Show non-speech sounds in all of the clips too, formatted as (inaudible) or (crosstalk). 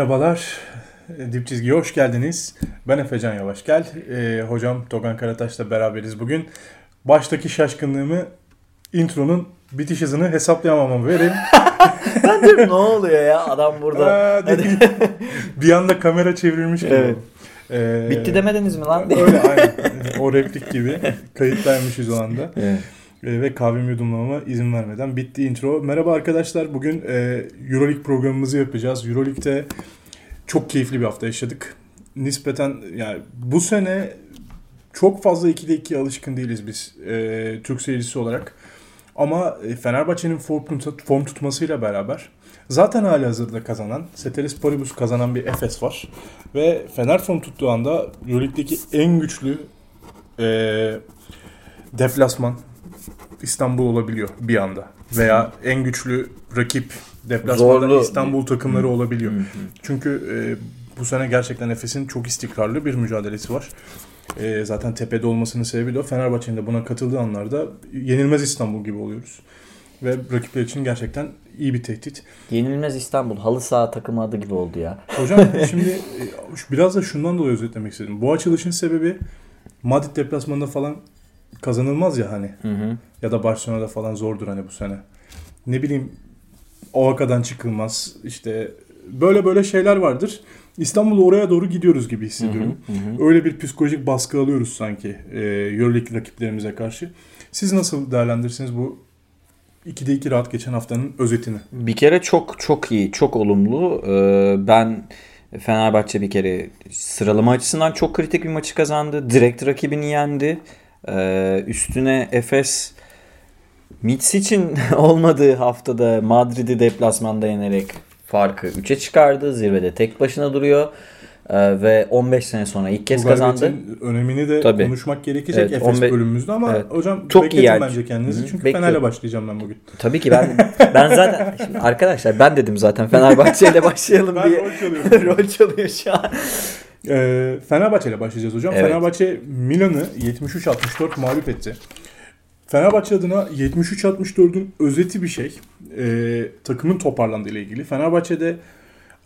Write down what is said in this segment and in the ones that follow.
merhabalar. Dip çizgiye hoş geldiniz. Ben Efecan Yavaş gel. Ee, hocam Togan Karataş'la beraberiz bugün. Baştaki şaşkınlığımı intronun bitiş hızını hesaplayamamamı verin. (laughs) ben diyorum ne oluyor ya adam burada. Aa, (laughs) dedi. bir anda kamera çevrilmiş gibi. Evet. Ee, Bitti demediniz mi lan? Öyle aynen. O replik gibi. Kayıttaymışız o anda. Evet. Ee, ve kahvemi yudumlamama izin vermeden bitti intro. Merhaba arkadaşlar. Bugün e, Euroleague programımızı yapacağız. Euroleague'de çok keyifli bir hafta yaşadık. Nispeten yani bu sene çok fazla 2'de 2'ye alışkın değiliz biz e, Türk seyircisi olarak. Ama e, Fenerbahçe'nin form tutmasıyla beraber zaten hali hazırda kazanan, Ceteris Paribus kazanan bir Efes var. Ve Fener form tuttuğu anda Euroleague'deki en güçlü e, deplasman İstanbul olabiliyor bir anda. Veya en güçlü rakip deplasmanda Zorlu. İstanbul takımları olabiliyor. Çünkü e, bu sene gerçekten Efes'in çok istikrarlı bir mücadelesi var. E, zaten tepede olmasının sebebi de o. Fenerbahçe'nin de buna katıldığı anlarda yenilmez İstanbul gibi oluyoruz. Ve rakipler için gerçekten iyi bir tehdit. Yenilmez İstanbul halı saha takımı adı gibi oldu ya. Hocam (laughs) şimdi e, biraz da şundan dolayı özetlemek istedim. Bu açılışın sebebi Madrid deplasmanında falan kazanılmaz ya hani. Hı hı. Ya da Barcelona'da falan zordur hani bu sene. Ne bileyim Ovaka'dan çıkılmaz. İşte böyle böyle şeyler vardır. İstanbul'da oraya doğru gidiyoruz gibi hissediyorum. Hı hı. Öyle bir psikolojik baskı alıyoruz sanki e, Euroleague rakiplerimize karşı. Siz nasıl değerlendirirsiniz bu 2'de 2 rahat geçen haftanın özetini? Bir kere çok çok iyi, çok olumlu. Ee, ben Fenerbahçe bir kere sıralama açısından çok kritik bir maçı kazandı. Direkt rakibini yendi. Ee, üstüne Efes Mitsic'in (laughs) olmadığı haftada Madrid'i deplasmanda yenerek farkı 3'e çıkardı. Zirvede tek başına duruyor. Ee, ve 15 sene sonra ilk kez Bu kazandı. önemini de Tabii. konuşmak gerekecek Evet, Efes 15 bölümümüzde ama Evet. hocam Çok iyi yer- bence kendinizi. Hı Çünkü bekliyorum. Fener'le başlayacağım ben bugün. Tabii ki ben ben zaten (laughs) şimdi arkadaşlar ben dedim zaten Fenerbahçe ile başlayalım Ben diye. rol çalıyorum. (laughs) Rol çalıyor şu an. Ee, Fenerbahçe ile başlayacağız hocam. Evet. Fenerbahçe Milan'ı 73-64 mağlup etti. Fenerbahçe adına 73-64'ün özeti bir şey. Ee, takımın toparlandığı ile ilgili. Fenerbahçe'de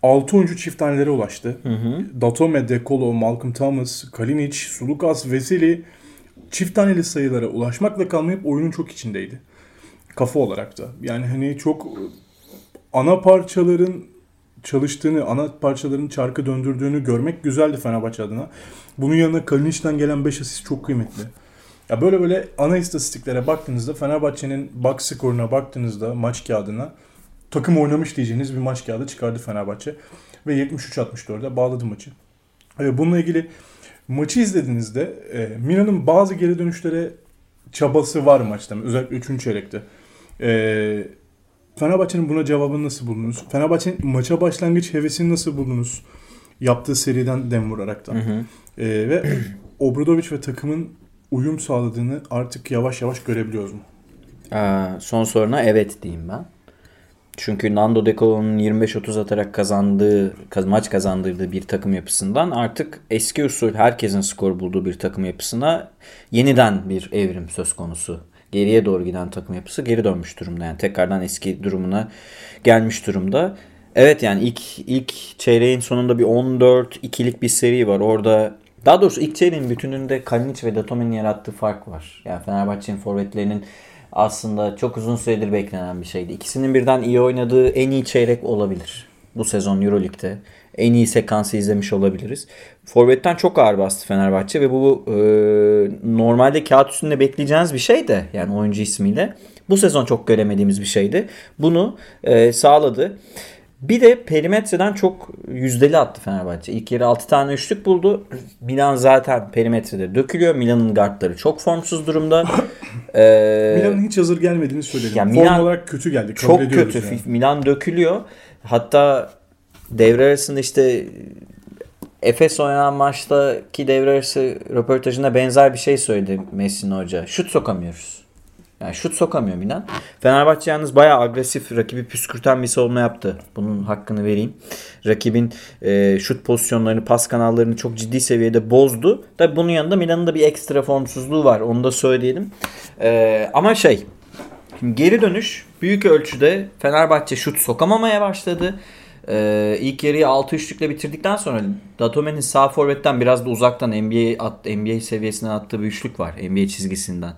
6 oyuncu çift tanelere ulaştı. Hı hı. Datome, Dekolo, Malcolm Thomas, Kalinic, Sulukas, Veseli çift taneli sayılara ulaşmakla kalmayıp oyunun çok içindeydi. Kafa olarak da. Yani hani çok ana parçaların çalıştığını, ana parçaların çarkı döndürdüğünü görmek güzeldi Fenerbahçe adına. Bunun yanına Kalinic'den gelen 5 asist çok kıymetli. Ya böyle böyle ana istatistiklere baktığınızda Fenerbahçe'nin box skoruna baktığınızda maç kağıdına takım oynamış diyeceğiniz bir maç kağıdı çıkardı Fenerbahçe. Ve 73-64'e bağladı maçı. E, Bununla ilgili maçı izlediğinizde e, Milan'ın bazı geri dönüşlere çabası var maçta. Özellikle 3. çeyrekte. E, Fenerbahçe'nin buna cevabını nasıl buldunuz? Fenerbahçe'nin maça başlangıç hevesini nasıl buldunuz? Yaptığı seriden dem vuraraktan. Hı hı. E, ve (clears throat) Obradovic ve takımın uyum sağladığını artık yavaş yavaş görebiliyoruz mu? Ee, son soruna evet diyeyim ben. Çünkü Nando De Colo'nun 25-30 atarak kazandığı, kaz- maç kazandırdığı bir takım yapısından artık eski usul herkesin skor bulduğu bir takım yapısına yeniden bir evrim söz konusu. Geriye doğru giden takım yapısı geri dönmüş durumda. Yani tekrardan eski durumuna gelmiş durumda. Evet yani ilk ilk çeyreğin sonunda bir 14-2'lik bir seri var. Orada daha doğrusu ilk çeyreğin bütününde Kalinic ve Datome'nin yarattığı fark var. Yani Fenerbahçe'nin forvetlerinin aslında çok uzun süredir beklenen bir şeydi. İkisinin birden iyi oynadığı en iyi çeyrek olabilir. Bu sezon Euroleague'de. En iyi sekansı izlemiş olabiliriz. Forvet'ten çok ağır bastı Fenerbahçe ve bu e, normalde kağıt üstünde bekleyeceğiniz bir şey de yani oyuncu ismiyle. Bu sezon çok göremediğimiz bir şeydi. Bunu e, sağladı. Bir de perimetreden çok yüzdeli attı Fenerbahçe. İlk yarı 6 tane üçlük buldu. Milan zaten perimetrede dökülüyor. Milan'ın guardları çok formsuz durumda. Ee, (laughs) Milan'ın hiç hazır gelmediğini söyledim. ya Form Milan olarak kötü geldi. kabul çok kötü. yani. Milan dökülüyor. Hatta devre arasında işte Efes oynanan maçtaki devre arası röportajında benzer bir şey söyledi Messina Hoca. Şut sokamıyoruz. Yani şut sokamıyor Milan. Fenerbahçe yalnız bayağı agresif rakibi püskürten bir savunma yaptı. Bunun hakkını vereyim. Rakibin e, şut pozisyonlarını, pas kanallarını çok ciddi seviyede bozdu. Tabi bunun yanında Milan'ın da bir ekstra formsuzluğu var. Onu da söyleyelim. E, ama şey geri dönüş büyük ölçüde Fenerbahçe şut sokamamaya başladı. Ee, ilk yarıyı 6-3'lükle bitirdikten sonra Datome'nin sağ forvetten biraz da uzaktan NBA at, NBA seviyesine attığı bir üçlük var. NBA çizgisinden.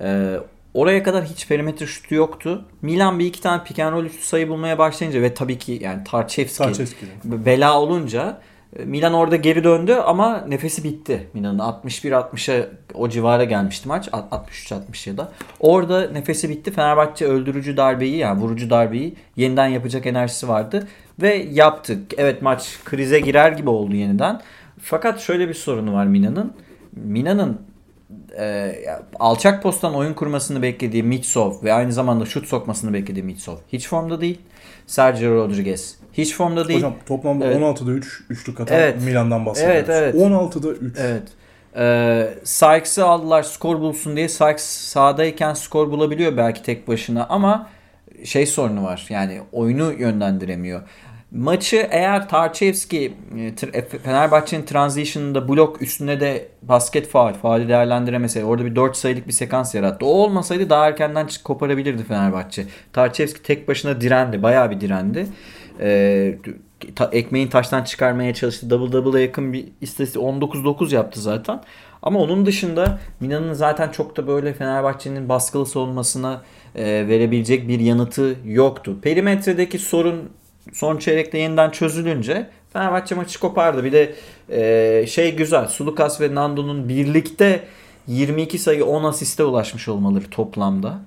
Ee, oraya kadar hiç perimetre şutu yoktu. Milan bir iki tane pick and roll üstü sayı bulmaya başlayınca ve tabii ki yani Tarçevski Tarçevski'nin. bela olunca e, Milan orada geri döndü ama nefesi bitti Milan'ın. 61-60'a o civara gelmişti maç. 63-60 ya da. Orada nefesi bitti. Fenerbahçe öldürücü darbeyi yani vurucu darbeyi yeniden yapacak enerjisi vardı. Ve yaptık. Evet maç krize girer gibi oldu yeniden. Fakat şöyle bir sorunu var Mina'nın. Mina'nın e, alçak posttan oyun kurmasını beklediği Mitsov ve aynı zamanda şut sokmasını beklediği Mitsov hiç formda değil. Sergio Rodriguez hiç formda değil. Hocam toplamda Evet. 16'da 3 üçlük atan Evet. Milan'dan bahsediyoruz. Evet, evet. 16'da 3. Evet. Ee, Sykes'ı aldılar skor bulsun diye. Sykes sahadayken skor bulabiliyor belki tek başına ama şey sorunu var. Yani oyunu yönlendiremiyor. Maçı eğer Tarçevski e, tr- Fenerbahçe'nin transition'ında blok üstüne de basket faal, faali değerlendiremese orada bir 4 sayılık bir sekans yarattı. O olmasaydı daha erkenden koparabilirdi Fenerbahçe. Tarçevski tek başına direndi. Bayağı bir direndi. Ee, ekmeğin taştan çıkarmaya çalıştı. Double double'a yakın bir istatistik 19-9 yaptı zaten. Ama onun dışında Mina'nın zaten çok da böyle Fenerbahçe'nin baskılı savunmasına e, verebilecek bir yanıtı yoktu. Perimetredeki sorun son çeyrekte yeniden çözülünce Fenerbahçe maçı kopardı. Bir de e, şey güzel. Sulukas ve Nando'nun birlikte 22 sayı 10 asiste ulaşmış olmaları toplamda.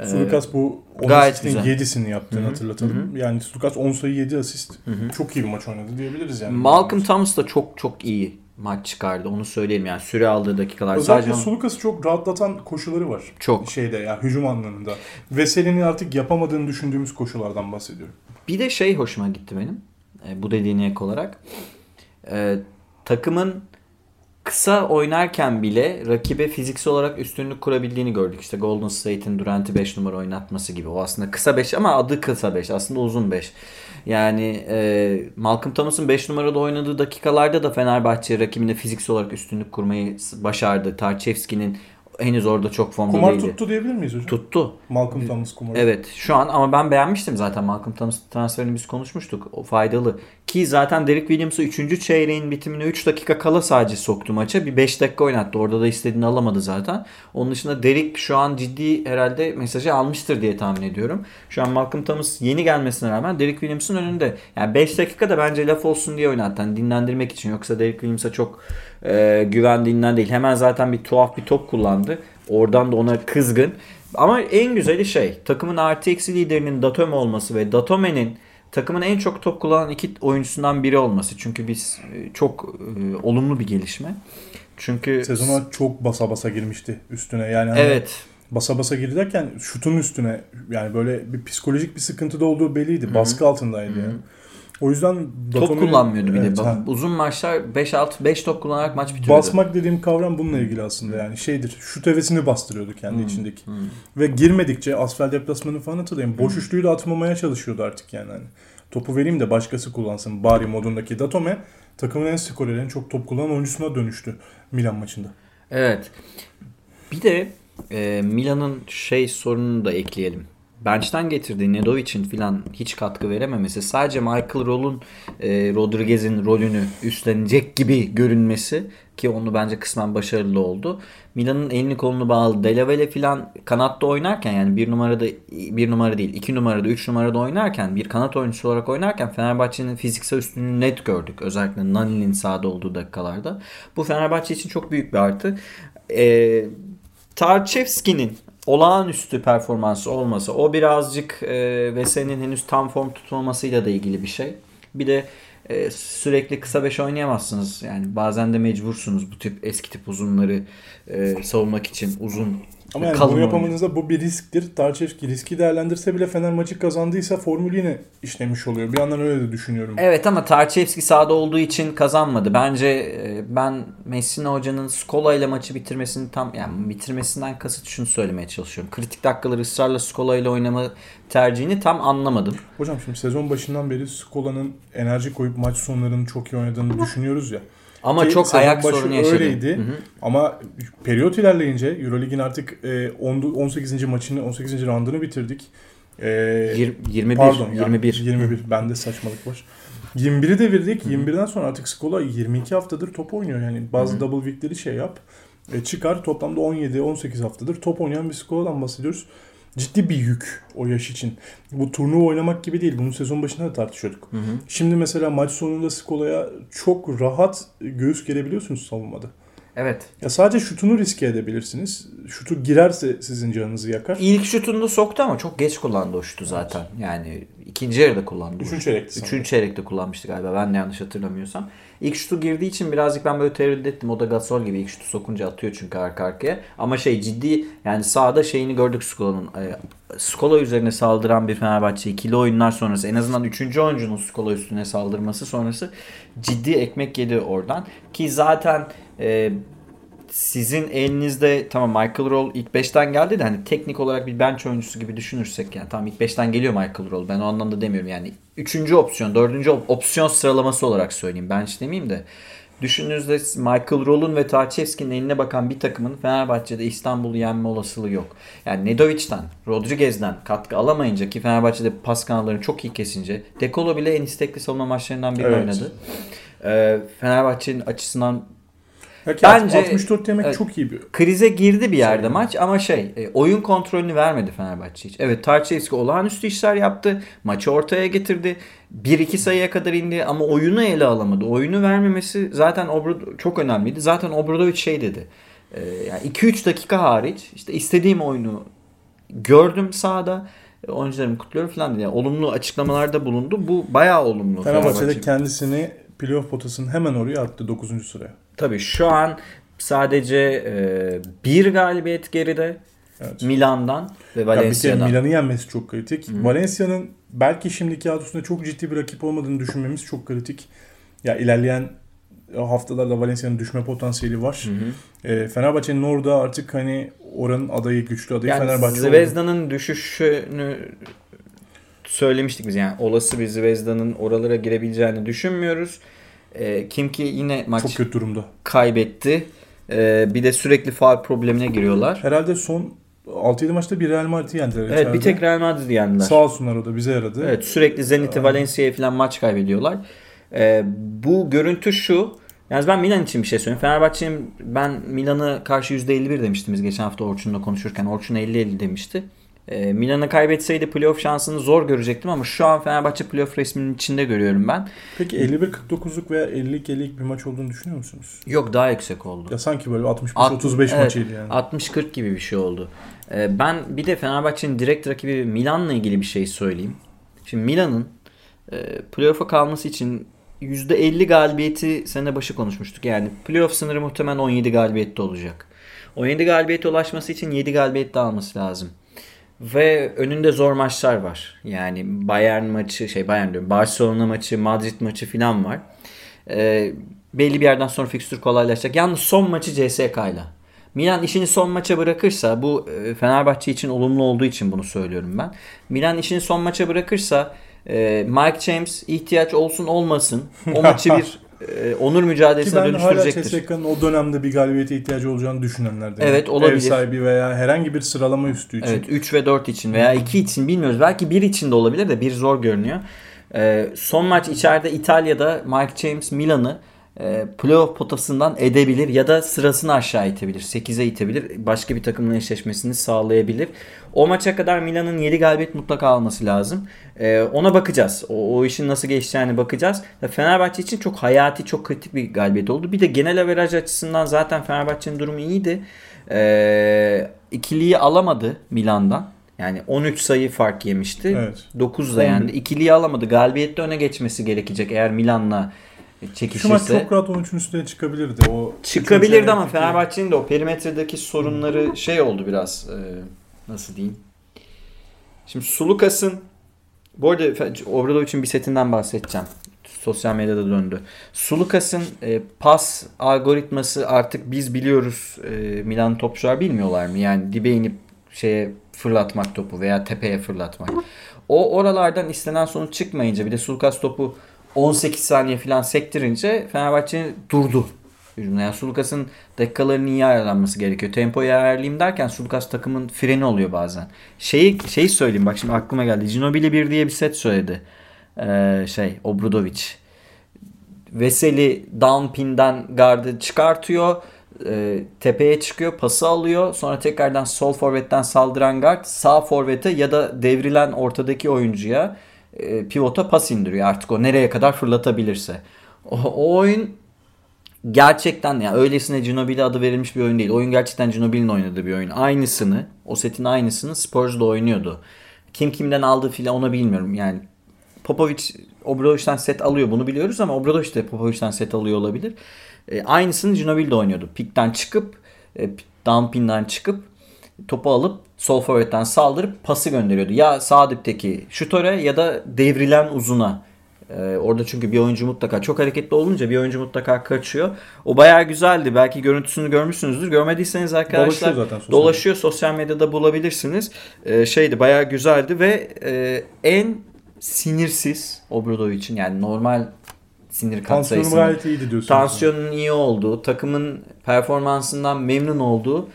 Ee, Sulukas bu 10 gayet asistin güzel. 7'sini yaptığını hatırlatalım. Yani Sulukas 10 sayı 7 asist. Çok iyi bir maç oynadı diyebiliriz yani. Malcolm Thomas da çok çok iyi maç çıkardı. Onu söyleyelim yani süre aldığı dakikalar. Özellikle Sadece Sulukas'ı çok rahatlatan koşuları var. Çok. Şeyde ya hücum anlamında. Veseli'nin artık yapamadığını düşündüğümüz koşulardan bahsediyorum. Bir de şey hoşuma gitti benim. E, bu dediğine ek olarak. E, takımın kısa oynarken bile rakibe fiziksel olarak üstünlük kurabildiğini gördük. İşte Golden State'in Durant'i 5 numara oynatması gibi. O aslında kısa 5 ama adı kısa 5. Aslında uzun 5. Yani e, Malcolm Thomas'ın 5 numarada oynadığı dakikalarda da Fenerbahçe rakibine fiziksel olarak üstünlük kurmayı başardı. Tarçevski'nin henüz orada çok formda Kumar değildi. tuttu diyebilir miyiz hocam? Tuttu. Malcolm Thomas kumarı. Evet şu an ama ben beğenmiştim zaten Malcolm Thomas transferini biz konuşmuştuk. O faydalı. Ki zaten Derek Williams'ı 3. çeyreğin bitimine 3 dakika kala sadece soktu maça. Bir 5 dakika oynattı. Orada da istediğini alamadı zaten. Onun dışında Derek şu an ciddi herhalde mesajı almıştır diye tahmin ediyorum. Şu an Malcolm Thomas yeni gelmesine rağmen Derek Williams'ın önünde. Yani 5 dakika da bence laf olsun diye oynattı. Hani dinlendirmek için. Yoksa Derek Williams'a çok e, güvendiğinden değil. Hemen zaten bir tuhaf bir top kullandı. Oradan da ona kızgın. Ama en güzeli şey takımın artı eksi liderinin Datome olması ve Datome'nin takımın en çok top kullanan iki oyuncusundan biri olması. Çünkü biz e, çok e, olumlu bir gelişme. Çünkü Sezona çok basa basa girmişti üstüne. Yani hani evet basa basa girdi derken şutun üstüne yani böyle bir psikolojik bir sıkıntıda olduğu belliydi. Baskı altındaydı yani. O yüzden top Datome'nin- kullanmıyordu bir Evet, de. ha. Uzun maçlar 5 6 5 top kullanarak maç bitiriyordu. Basmak dediğim kavram bununla ilgili aslında yani şeydir. Şut hevesini bastırıyordu kendi Hmm, içindeki. Ve girmedikçe asfalt deplasmanı falan hatırlayın. Boş üçlüyü de atmamaya çalışıyordu artık yani. Hani topu vereyim de başkası kullansın bari modundaki Datome takımın en skoreri, en çok top kullanan oyuncusuna dönüştü Milan maçında. Evet. Bir de e, Milan'ın şey sorununu da ekleyelim. Bench'ten getirdiği Nedovic'in filan hiç katkı verememesi sadece Michael Roll'un e, Rodriguez'in rolünü üstlenecek gibi görünmesi ki onu bence kısmen başarılı oldu. Milan'ın elini kolunu bağlı. Delavele filan kanatta oynarken yani bir numarada bir numara değil iki numarada üç numarada oynarken bir kanat oyuncusu olarak oynarken Fenerbahçe'nin fiziksel üstünlüğünü net gördük. Özellikle Nani'nin sahada olduğu dakikalarda. Bu Fenerbahçe için çok büyük bir artı. Eee Tarçevski'nin olağanüstü performansı olması o birazcık e, Veseli'nin henüz tam form tutmamasıyla da ilgili bir şey. Bir de e, sürekli kısa beş oynayamazsınız. Yani bazen de mecbursunuz bu tip eski tip uzunları e, savunmak için uzun Ama yani kalın bunu yapamanızda bu bir risktir. Tarçevski riski değerlendirse bile Fener maçı kazandıysa formülü yine işlemiş oluyor. Bir yandan öyle de düşünüyorum. Evet ama Tarçevski sahada olduğu için kazanmadı. Bence e, ben Messina hocanın Skola ile maçı bitirmesini tam yani bitirmesinden kasıt şunu söylemeye çalışıyorum. Kritik dakikaları ısrarla Skola ile oynama tercihini tam anlamadım. Hocam şimdi sezon başından beri Skola'nın enerji koyup maç sonlarını çok iyi oynadığını düşünüyoruz ya. Ama Ki çok ayak sorunu yaşadı. Öyleydi. Ama periyot ilerleyince Eurolig'in artık e, 10 18. maçını 18. roundunu bitirdik. Ee, Yir- 21, pardon ya, 21. 21. Bende saçmalık var. 21'i devirdik. 21'den sonra artık Skola 22 haftadır top oynuyor. Yani bazı double week'leri şey yap. E, çıkar toplamda 17-18 haftadır top oynayan bir Skola'dan bahsediyoruz. Ciddi bir yük o yaş için. Bu turnuva oynamak gibi değil. Bunu sezon başında da tartışıyorduk. Hı hı. Şimdi mesela maç sonunda Skola'ya çok rahat göğüs gerebiliyorsunuz savunmada. Evet. Ya sadece şutunu riske edebilirsiniz. Şutu girerse sizin canınızı yakar. İlk şutunu soktu ama çok geç kullandı o şutu zaten. Yani ikinci yarıda kullandı. Üçüncü sanırım. Üçüncü çeyrekte kullanmıştı galiba. Ben de yanlış hatırlamıyorsam. İlk şutu girdiği için birazcık ben böyle tereddüt ettim. O da Gasol gibi ilk şutu sokunca atıyor çünkü arka arkaya. Ama şey ciddi yani sahada şeyini gördük Skola'nın. E, Skola üzerine saldıran bir Fenerbahçe ikili oyunlar sonrası en azından üçüncü oyuncunun Skola üstüne saldırması sonrası ciddi ekmek yedi oradan. Ki zaten e, sizin elinizde tamam Michael Roll ilk 5'ten geldi de hani teknik olarak bir bench oyuncusu gibi düşünürsek yani tamam ilk 5'ten geliyor Michael Roll. Ben o anlamda demiyorum yani. Üçüncü opsiyon, dördüncü op- opsiyon sıralaması olarak söyleyeyim. Bench demeyeyim de. Düşündüğünüzde Michael Roll'un ve Tarçevski'nin eline bakan bir takımın Fenerbahçe'de İstanbul'u yenme olasılığı yok. Yani Nedovic'den, Rodriguez'den katkı alamayınca ki Fenerbahçe'de pas kanallarını çok iyi kesince Dekolo bile en istekli savunma maçlarından birini Evet. oynadı. Ee, Fenerbahçe'nin açısından Belki Bence- 64 yemek Evet. çok iyi bir krize girdi bir yerde maç ama şey e, oyun kontrolünü vermedi Fenerbahçe hiç. Evet Tarçevski olağanüstü işler yaptı. Maçı ortaya getirdi. 1-2 sayıya kadar indi ama oyunu ele alamadı. Oyunu vermemesi zaten Obro- çok önemliydi. Zaten Obradovic şey dedi. E, yani 2-3 dakika hariç işte istediğim oyunu gördüm sahada. E, Oyuncularımı kutluyorum falan dedi. Yani olumlu açıklamalarda bulundu. Bu bayağı olumlu. Fenerbahçe'de Fenerbahçe. kendisini playoff potasının hemen oraya attı 9. sıraya. Tabii şu an sadece e, bir galibiyet geride Evet. Milan'dan ve Valencia'dan. Milan'ı yenmesi çok kritik. Valencia'nın belki şimdiki adı üstünde çok ciddi bir rakip olmadığını düşünmemiz çok kritik. Ya ilerleyen haftalarda Valencia'nın düşme potansiyeli var. E, Fenerbahçe'nin orada artık hani oranın adayı güçlü adayı yani Fenerbahçe. Zvezda'nın düşüşünü söylemiştik biz yani olası bir Zvezda'nın oralara girebileceğini düşünmüyoruz. E, kim ki yine maç Çok kötü durumda. kaybetti. E, bir de sürekli faul problemine giriyorlar. Herhalde son 6-7 maçta bir Real Madrid'i yendiler. Evet içeride. bir tek Real Madrid yendiler. Sağ olsunlar o da bize yaradı. Evet sürekli Zenit'e Valencia'ya falan maç kaybediyorlar. Ee, bu görüntü şu. Yani ben Milan için bir şey söyleyeyim. Fenerbahçe'nin ben Milan'ı karşı %51 demiştim biz geçen hafta Orçun'la konuşurken. Orçun 50-50 demişti. Ee, Milan'ı kaybetseydi playoff şansını zor görecektim ama şu an Fenerbahçe playoff resminin içinde görüyorum ben. Peki 51-49'luk veya 50-50'lik bir maç olduğunu düşünüyor musunuz? Yok daha yüksek oldu. Ya sanki böyle 65-35 Alt- evet, maçıydı yani. 60-40 gibi bir şey oldu. Ee, ben bir de Fenerbahçe'nin direkt rakibi Milan'la ilgili bir şey söyleyeyim. Şimdi Milan'ın e, playoff'a kalması için %50 galibiyeti sene başı konuşmuştuk. Yani playoff sınırı muhtemelen 17 galibiyette olacak. 17 galibiyete ulaşması için 7 galibiyet daha alması lazım. Ve önünde zor maçlar var. Yani Bayern maçı, şey Bayern diyorum, Barcelona maçı, Madrid maçı falan var. Ee, belli bir yerden sonra fikstür kolaylaşacak. Yalnız son maçı CSK'yla. Milan işini son maça bırakırsa bu e, Fenerbahçe için olumlu olduğu için bunu söylüyorum ben. Milan işini son maça bırakırsa e, Mike James ihtiyaç olsun olmasın o maçı bir (laughs) e, onur Ki mücadelesine ben hala dönüştürecektir. CSK'nın o dönemde bir galibiyete ihtiyacı olacağını düşünenlerden. Evet, olabilir. Ev sahibi veya herhangi bir sıralama üstü için. Evet 3 ve 4 için veya 2 için bilmiyoruz. Belki 1 için de olabilir de bir zor görünüyor. Ee, son maç içeride İtalya'da Mike James Milan'ı e, playoff potasından edebilir ya da sırasını aşağı itebilir. 8'e itebilir. Başka bir takımla eşleşmesini sağlayabilir. O maça kadar Milan'ın 7 galibiyet mutlaka alması lazım. Ee, ona bakacağız. O, o işin nasıl geçeceğine bakacağız. Ya Fenerbahçe için çok hayati, çok kritik bir galibiyet oldu. Bir de genel averaj açısından zaten Fenerbahçe'nin durumu iyiydi. Ee, ikiliyi alamadı Milan'dan. Yani 13 sayı fark yemişti. Evet. 9 da yendi. İkiliyi alamadı. Galibiyette öne geçmesi gerekecek eğer Milan'la Şu maç çekişirse. çok rahat 13'ün üstüne çıkabilirdi. O Çıkabilirdi ama Fenerbahçe'nin de o perimetredeki sorunları şey oldu biraz. e, nasıl diyeyim? Şimdi Sulukas'ın bu arada Obradovic'in bir setinden bahsedeceğim. Sosyal medyada döndü. Sulukas'ın e, pas algoritması artık biz biliyoruz e, Milan topçular bilmiyorlar mı? Yani dibe inip şeye fırlatmak topu veya tepeye fırlatmak. O oralardan istenen sonuç çıkmayınca bir de Sulukas topu 18 saniye falan sektirince Fenerbahçe durdu. hücumda. Yani Sulukas'ın dakikalarının iyi ayarlanması gerekiyor. Tempoyu ayarlayayım derken Sulukas takımın freni oluyor bazen. Şeyi, şeyi söyleyeyim bak şimdi aklıma geldi. Ginobili 1 diye bir set söyledi. Ee, şey Obradovic. Veseli down pin'den gardı çıkartıyor. E, tepeye çıkıyor, pası alıyor. Sonra tekrardan sol forvetten saldıran guard sağ forvete ya da devrilen ortadaki oyuncuya e, pivota pas indiriyor. Artık o nereye kadar fırlatabilirse. O, o oyun gerçekten ya yani öylesine Ginobili adı verilmiş bir oyun değil. Oyun gerçekten Ginobili'nin oynadığı bir oyun. Aynısını, o setin aynısını Spurs'da oynuyordu. Kim kimden aldığı filan onu bilmiyorum. Yani Popovic Obradovic'den set alıyor bunu biliyoruz ama Obradovic de Popovic'den set alıyor olabilir. E, aynısını Ginobili de oynuyordu. Pikten çıkıp e, dumping'den çıkıp topu alıp sol forvetten saldırıp pası gönderiyordu. Ya sağ dipteki şutöre ya da devrilen uzuna. Ee, orada çünkü bir oyuncu mutlaka çok hareketli olunca bir oyuncu mutlaka kaçıyor. O bayağı güzeldi. Belki görüntüsünü görmüşsünüzdür. Görmediyseniz arkadaşlar dolaşıyor, zaten, dolaşıyor sosyal medyada bulabilirsiniz. Ee, şeydi bayağı güzeldi ve e, en sinirsiz için yani normal sinir katsayısının gayet iyiydi diyorsun. Tansiyonun iyi olduğu, takımın performansından memnun olduğu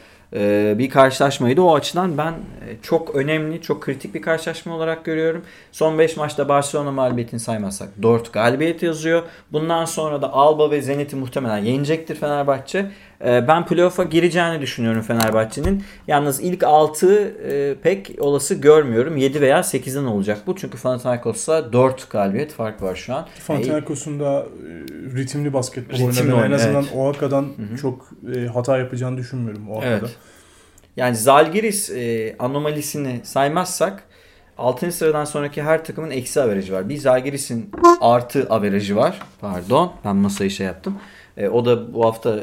bir karşılaşmaydı. O açıdan ben e, çok önemli, çok kritik bir karşılaşma olarak görüyorum. Son 5 maçta Barcelona mağlubiyetini saymazsak 4 galibiyet yazıyor. Bundan sonra da Alba ve Zenit'i muhtemelen yenecektir Fenerbahçe. Ee, ben playoff'a gireceğini düşünüyorum Fenerbahçe'nin. Yalnız ilk 6 e, pek olası görmüyorum. 7 veya 8'den olacak bu. Çünkü Panathinaikos'la 4 galibiyet fark var şu an. Panathinaikos'un da e, ritimli basketbol oynadığını en azından evet. Oaka'dan Hı-hı. çok e, hata yapacağını düşünmüyorum Oaka'da. Evet. Yani Zalgiris anomalisini saymazsak 6. sıradan sonraki her takımın eksi averajı var. Bir Zalgiris'in artı averajı var. Pardon ben masayı şey yaptım. E, o da bu hafta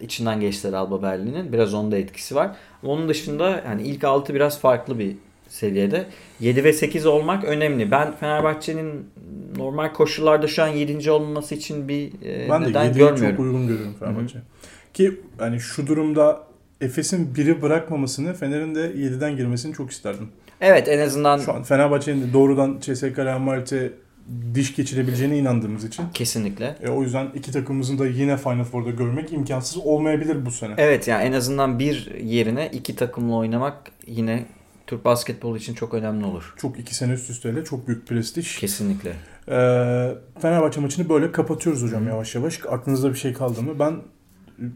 içinden geçtiler Alba Berlin'in. Biraz onda etkisi var. Onun dışında yani ilk 6 biraz farklı bir seviyede. 7 ve 8 olmak önemli. Ben Fenerbahçe'nin normal koşullarda şu an 7. olması için bir e, ben neden de görmüyorum. çok uygun görüyorum Fenerbahçe. Hı-hı. Ki hani şu durumda Efes'in biri bırakmamasını Fener'in de 7'den girmesini çok isterdim. Evet en azından. Şu an Fenerbahçe'nin doğrudan CSKA Real Madrid'e diş geçirebileceğine inandığımız için. Kesinlikle. E, o yüzden iki takımımızın da yine Final Four'da görmek imkansız olmayabilir bu sene. Evet yani en azından bir yerine iki takımla oynamak yine Türk basketbolu için çok önemli olur. Çok iki sene üst üsteyle çok büyük prestij. Kesinlikle. Ee, Fenerbahçe maçını böyle kapatıyoruz hocam Hı. yavaş yavaş. Aklınızda bir şey kaldı mı? Ben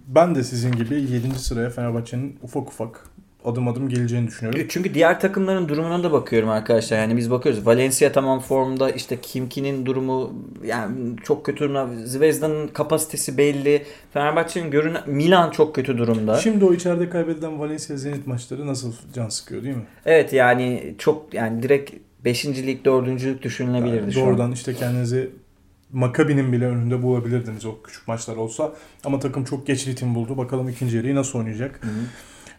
ben de sizin gibi 7. sıraya Fenerbahçe'nin ufak ufak adım adım geleceğini düşünüyorum. Çünkü diğer takımların durumuna da bakıyorum arkadaşlar. Yani biz bakıyoruz. Valencia tamam formda. işte Kimki'nin durumu yani çok kötü durumda. Zvezda'nın kapasitesi belli. Fenerbahçe'nin görünen Milan çok kötü durumda. Şimdi o içeride kaybedilen Valencia Zenit maçları nasıl can sıkıyor değil mi? Evet yani çok yani direkt 5. lig 4. lig düşünülebilirdi yani Doğrudan an. işte kendinizi Makabi'nin bile önünde bulabilirdiniz o küçük maçlar olsa. Ama takım çok geç ritim buldu. Bakalım ikinci yarıyı nasıl oynayacak. Hı hı.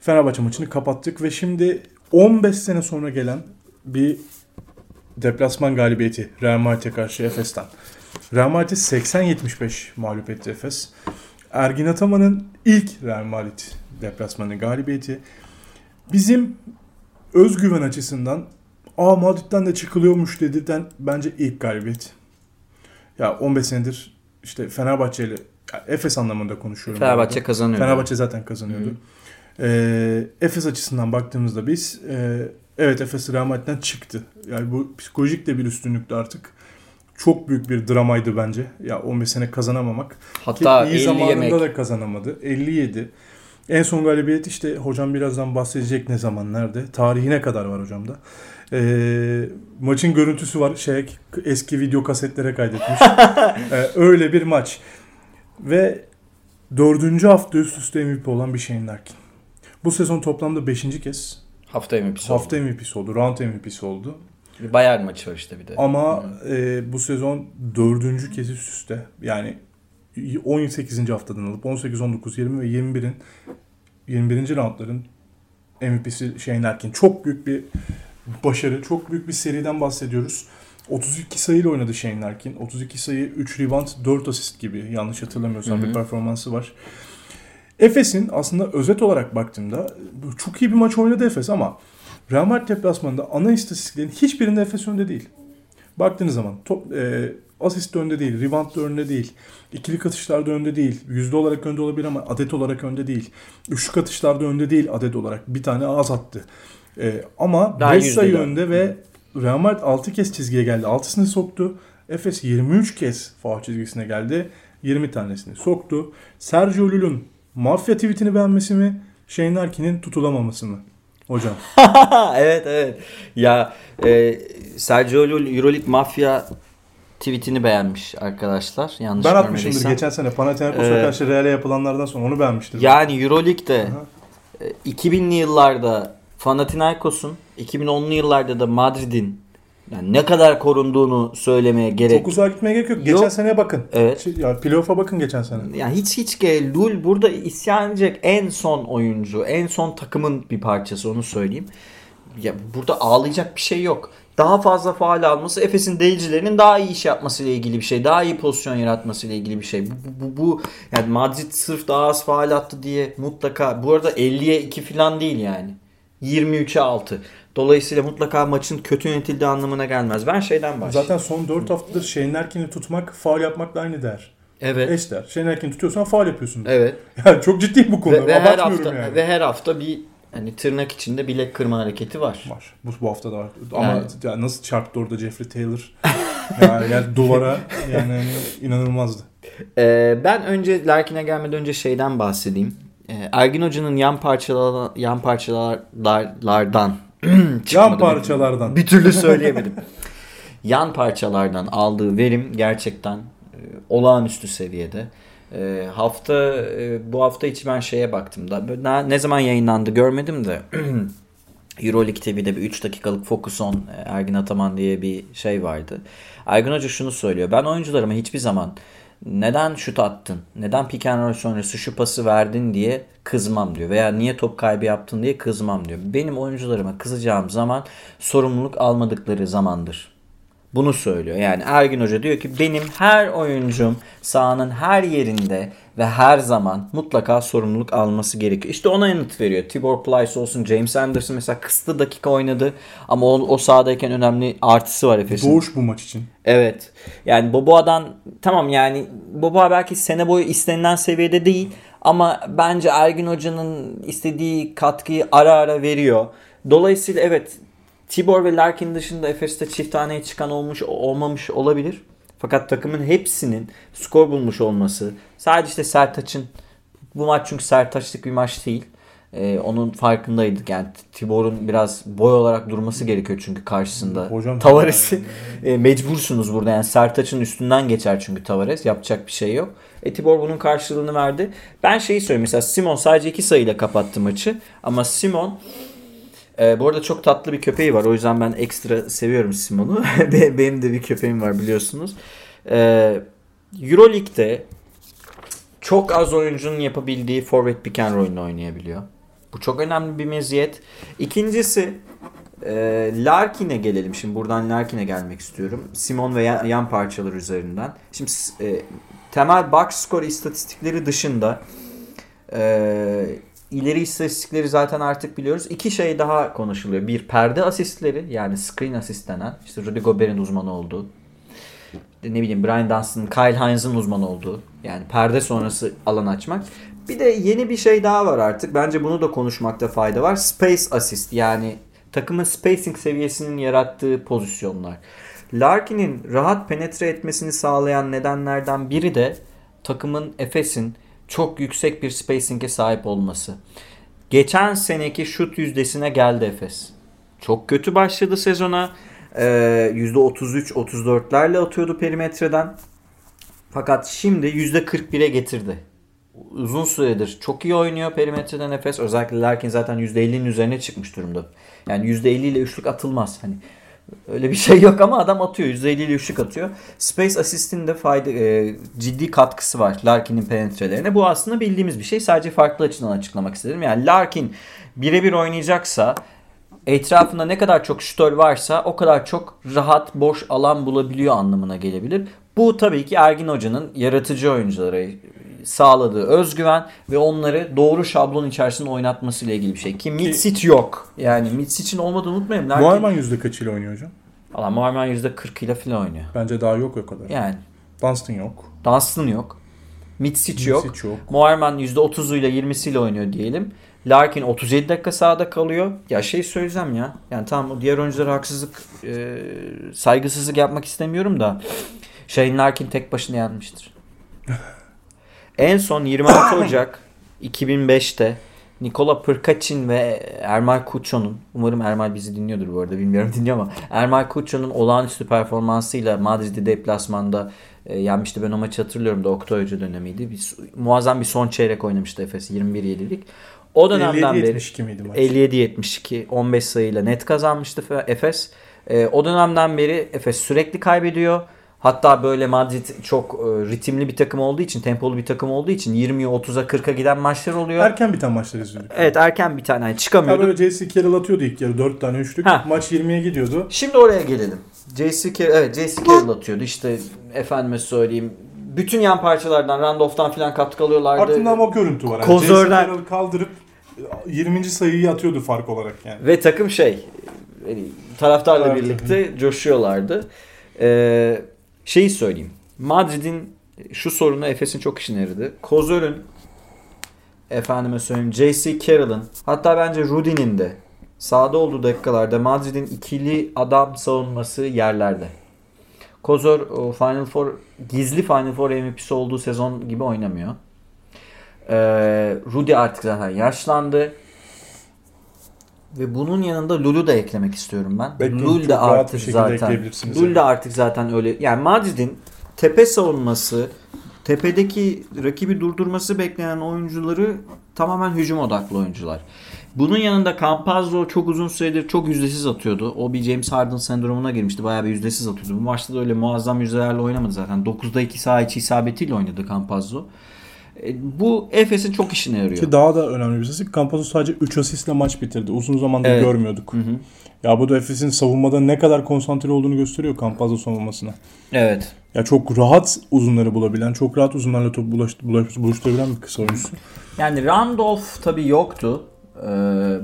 Fenerbahçe maçını kapattık ve şimdi 15 sene sonra gelen bir deplasman galibiyeti Real Madrid'e karşı Efes'ten. Real Madrid 80-75 mağlup etti Efes. Ergin Ataman'ın ilk Real Madrid deplasmanı galibiyeti. Bizim özgüven açısından Aa Madrid'den de çıkılıyormuş dediden bence ilk galibiyet. Ya 15 senedir işte Fenerbahçe ile Efes anlamında konuşuyorum. P'enerbahçe kazanıyor. Fenerbahçe zaten kazanıyordu. Hı-hı. E, Efes açısından baktığımızda biz e, evet Efes Real çıktı. Yani bu psikolojik de bir üstünlüktü artık. Çok büyük bir dramaydı bence. Ya 15 sene kazanamamak. Hatta Ki iyi zamanında yemek. da kazanamadı. 57. En son galibiyet işte hocam birazdan bahsedecek ne zaman nerede. Tarihine kadar var hocamda. E, maçın görüntüsü var. Şey eski video kasetlere kaydetmiş. (laughs) e, öyle bir maç. Ve dördüncü hafta üst üste MVP olan bir Shane Larkin. Bu sezon toplamda 5. kez hafta MVP'si hafta oldu. MVP'si oldu. Round MVP'si oldu. Bayern maçı var işte bir de. Ama e, bu sezon dördüncü kez üst üste. Yani 18. haftadan alıp 18, 19, 20 ve 21'in 21. roundların MVP'si Shane Larkin. Çok büyük bir başarı. Çok büyük bir seriden bahsediyoruz. 32 sayıyla oynadı Shane Larkin. 32 sayı, 3 rebound, 4 asist gibi yanlış hatırlamıyorsam Hı-hı. bir performansı var. Efes'in aslında özet olarak baktığımda çok iyi bir maç oynadı Efes ama Real Madrid deplasmanında ana istatistiklerin hiçbirinde Efes önde değil. Baktığınız zaman top, e, asist de önde değil, rebound önde değil. İkili katışlarda önde değil. Yüzde olarak önde olabilir ama adet olarak önde değil. Üçlük atışlarda önde değil adet olarak. Bir tane az attı. E, ama Daha 5 sayı önde ve Real Madrid 6 kez çizgiye geldi. 6'sını soktu. Efes 23 kez faul çizgisine geldi. 20 tanesini soktu. Sergio Llull'un mafya tweetini beğenmesi mi? Shane Larkin'in tutulamaması mı? Hocam. (laughs) evet evet. Ya e, Sergio Llull Euroleague Mafya tweetini beğenmiş arkadaşlar. Yanlış Ben atmışımdır geçen sene Panathinaikos'a Ee, karşı Real'e yapılanlardan sonra onu beğenmiştir. Yani Euroleague'de e, 2000'li yıllarda Panathinaikos'un 2010'lu yıllarda da Madrid'in yani ne kadar korunduğunu söylemeye gerek Çok uzağa gitmeye gerek yok. Yok. Geçen seneye bakın. Evet. Şey, ya playoff'a bakın geçen sene. Yani hiç hiç ge Lul burada isyan edecek en son oyuncu, en son takımın bir parçası onu söyleyeyim. Ya burada ağlayacak bir şey yok. Daha fazla faal alması Efes'in delicilerinin daha iyi iş yapmasıyla ilgili bir şey. Daha iyi pozisyon yaratmasıyla ilgili bir şey. Bu, bu, bu, bu yani Madrid sırf daha az faal attı diye mutlaka bu arada 50'ye 2 falan değil yani. 23'e 6. Dolayısıyla mutlaka maçın kötü yönetildiği anlamına gelmez. Ben şeyden başlayayım. Zaten son 4 haftadır Shane Larkin'i tutmak faul yapmakla aynı değer. evet. Eş değer. Shane Larkin'i tutuyorsan faul yapıyorsun. Evet. (laughs) Yani çok ciddiyim bu konuda. Ve, ve her hafta yani. ve her hafta bir hani tırnak içinde bilek kırma hareketi var. Var. Bu, bu hafta da var. Ama Yani- ya nasıl çarptı orada Jeffrey Taylor? (laughs) yani, yani duvara yani hani inanılmazdı. Ee, ben önce Larkin'e gelmeden önce şeyden bahsedeyim. Ee, Ergin Hoca'nın yan parçalar yan parçalardan Yan parçalardan. bir türlü söyleyemedim. (laughs) yan parçalardan aldığı verim gerçekten e, olağanüstü seviyede. E, hafta e, bu hafta içi ben şeye baktım da ne, ne zaman yayınlandı görmedim de (clears throat) Euroleague TV'de bir 3 dakikalık Focus on e, Ergin Ataman diye bir şey vardı. Ergin Hoca şunu söylüyor. Ben oyuncularıma hiçbir zaman neden şut attın, neden pick and roll sonrası şu pası verdin diye kızmam diyor. Veya niye top kaybı yaptın diye kızmam diyor. Benim oyuncularıma kızacağım zaman sorumluluk almadıkları zamandır. Bunu söylüyor. Yani Ergin Hoca diyor ki benim her oyuncum sahanın her yerinde ve her zaman mutlaka sorumluluk alması gerekiyor. İşte ona yanıt veriyor. Tibor Plyce olsun, James Anderson mesela kısıtlı dakika oynadı ama o, o sahadayken önemli artısı var Efes'in. Doğuş bu maç için. Evet. Yani Boboa'dan tamam yani Boboa belki sene boyu istenilen seviyede değil ama bence Ergin Hoca'nın istediği katkıyı ara ara veriyor. Dolayısıyla evet Tibor ve Larkin dışında Efes'te çift taneye çıkan olmuş olmamış olabilir. Fakat takımın hepsinin skor bulmuş olması sadece işte Sertaç'ın bu maç çünkü Sertaç'lık bir maç değil. Ee, onun farkındaydık. Yani Tibor'un biraz boy olarak durması gerekiyor çünkü karşısında. Hocam- Tavares'i (laughs) e, mecbursunuz burada. Yani Sertaç'ın üstünden geçer çünkü Tavares. Yapacak bir şey yok. E, Tibor bunun karşılığını verdi. Ben şeyi söyleyeyim. Mesela Simon sadece iki sayıyla kapattı maçı. Ama Simon e, bu arada çok tatlı bir köpeği var. O yüzden ben ekstra seviyorum Simon'u. (laughs) Be- Benim de bir köpeğim var biliyorsunuz. E, Euroleague'de çok az oyuncunun yapabildiği forvet pick and roll'ünü oynayabiliyor. Bu çok önemli bir meziyet. İkincisi e, Larkin'e gelelim. Şimdi buradan Larkin'e gelmek istiyorum. Simon ve yan, yan parçalar üzerinden. Şimdi e, temel box score istatistikleri dışında e, ileri istatistikleri zaten artık biliyoruz. İki şey daha konuşuluyor. Bir perde asistleri yani screen asist denen. İşte Rudy Gobert'in uzmanı olduğu. Ne bileyim Brian Dunstan'ın, Kyle Hines'ın uzmanı olduğu. Yani perde sonrası alan açmak. Bir de yeni bir şey daha var artık. Bence bunu da konuşmakta fayda var. Space assist yani takımın spacing seviyesinin yarattığı pozisyonlar. Larkin'in rahat penetre etmesini sağlayan nedenlerden biri de takımın Efes'in çok yüksek bir spacing'e sahip olması. Geçen seneki şut yüzdesine geldi Efes. Çok kötü başladı sezona. Ee, %33-34'lerle atıyordu perimetreden. Fakat şimdi %41'e getirdi. Uzun süredir çok iyi oynuyor perimetreden Efes. Özellikle Larkin zaten %50'nin üzerine çıkmış durumda. Yani %50 ile üçlük atılmaz. Hani öyle bir şey yok ama adam atıyor. %50 ile üçlük atıyor. Space Assist'in de fayda, e, ciddi katkısı var Larkin'in penetrelerine. Bu aslında bildiğimiz bir şey. Sadece farklı açıdan açıklamak istedim. Yani Larkin birebir oynayacaksa etrafında ne kadar çok şütör varsa o kadar çok rahat boş alan bulabiliyor anlamına gelebilir. Bu tabii ki Ergin Hoca'nın yaratıcı oyunculara sağladığı özgüven ve onları doğru şablon içerisinde oynatması ile ilgili bir şey. Ki Mitsic yok. Yani Mitsic'in olmadığını unutmayalım. Larkin- Muharman yüzde kaçıyla oynuyor hocam? Valla Moerman %40 ile falan oynuyor. Bence daha yok o kadar. Yani Dunstan yok. Dunstan yok. Mitsic yok. Mitsic yok. Moerman %30'uyla 20'siyle oynuyor diyelim. Larkin 37 dakika sahada kalıyor. Ya şey söyleyeceğim ya. Yani tamam o diğer oyunculara haksızlık, e, saygısızlık yapmak istemiyorum da Shane Larkin tek başına yenmiştir. (laughs) en son 26 Ocak 2005'te Nikola Pırkaçin ve Ermal Kucho'nun umarım Ermal bizi dinliyordur bu arada bilmiyorum dinliyor ama Ermal Kucho'nun olağanüstü performansıyla Madrid'i deplasmanda e, yenmişti. Ben o maçı hatırlıyorum da Oktay Hoca dönemiydi. Bir, muazzam bir son çeyrek oynamıştı Efes 21-7'lik. O dönemden beri 57-72 miydi maç? 57-72 15 sayıyla net kazanmıştı Fe- Efes. E, o dönemden beri Efes sürekli kaybediyor. Hatta böyle Madrid çok e, ritimli bir takım olduğu için, tempolu bir takım olduğu için 20'ye 30'a 40'a giden maçlar oluyor. Erken biten maçlar izliyorduk. Evet erken bir tane yani Ya çıkamıyordu. böyle J.C. Carroll atıyordu ilk yarı 4 tane üçlük. Ha. Maç 20'ye gidiyordu. Şimdi oraya gelelim. J.C. Carroll, evet J.C. Carroll atıyordu. İşte efendime söyleyeyim. Bütün yan parçalardan, Randolph'tan filan katkı alıyorlardı. Aklımda ama o görüntü var. Yani Kozör'den- J.C. Kaldırıp 20. sayıyı atıyordu fark olarak yani. Ve takım şey yani taraftarla birlikte coşuyorlardı. Ee, şeyi söyleyeyim. Madrid'in şu sorunu Efes'in çok işine yaradı. Kozör'ün efendime söyleyeyim J.C. Carroll'ın hatta bence Rudy'nin de sahada olduğu dakikalarda Madrid'in ikili adam savunması yerlerde. Kozor o Final Four gizli Final Four MVP'si olduğu sezon gibi oynamıyor. Ee, Rudy artık zaten yaşlandı. Ve bunun yanında Lul'u da eklemek istiyorum ben. Belki Lul rahat artık zaten Lul yani. de artık zaten öyle. Yani Madrid'in tepe savunması, tepedeki rakibi durdurması beklenen oyuncuları tamamen hücum odaklı oyuncular. Bunun yanında Campazzo çok uzun süredir çok yüzdesiz atıyordu. O bir James Harden sendromuna girmişti. Bayağı bir yüzdesiz atıyordu. Bu maçta da öyle muazzam yüzdelerle oynamadı zaten. 9'da 2 saha içi isabetiyle oynadı Campazzo. E, Bu Efes'in çok işine yarıyor. Ki daha da önemli bir şey. Campazzo sadece 3 asistle maç bitirdi. Uzun zamandır Evet. görmüyorduk. Ya bu da Efes'in savunmada ne kadar konsantre olduğunu gösteriyor Campazzo savunmasına. Evet. Ya çok rahat uzunları bulabilen, çok rahat uzunlarla top bulaş, bulaş, buluşturabilen bir kısa oyuncusu. Yani Randolph tabii yoktu. Ee,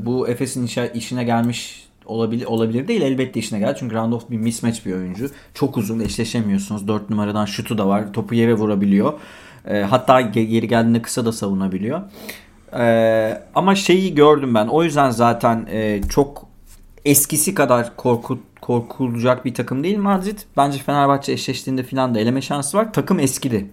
bu Efes'in işe, işine gelmiş olabilir olabilir değil elbette işine geldi. Çünkü Randolph bir mismatch bir oyuncu. Çok uzun eşleşemiyorsunuz. 4 numaradan şutu da var. Topu yere vurabiliyor. Ee, hatta ge- geri geldiğinde kısa da savunabiliyor. Ee, ama şeyi gördüm ben. O yüzden zaten e, çok eskisi kadar korku, korkulacak bir takım değil Madrid. Bence Fenerbahçe eşleştiğinde falan da eleme şansı var. Takım eskidi.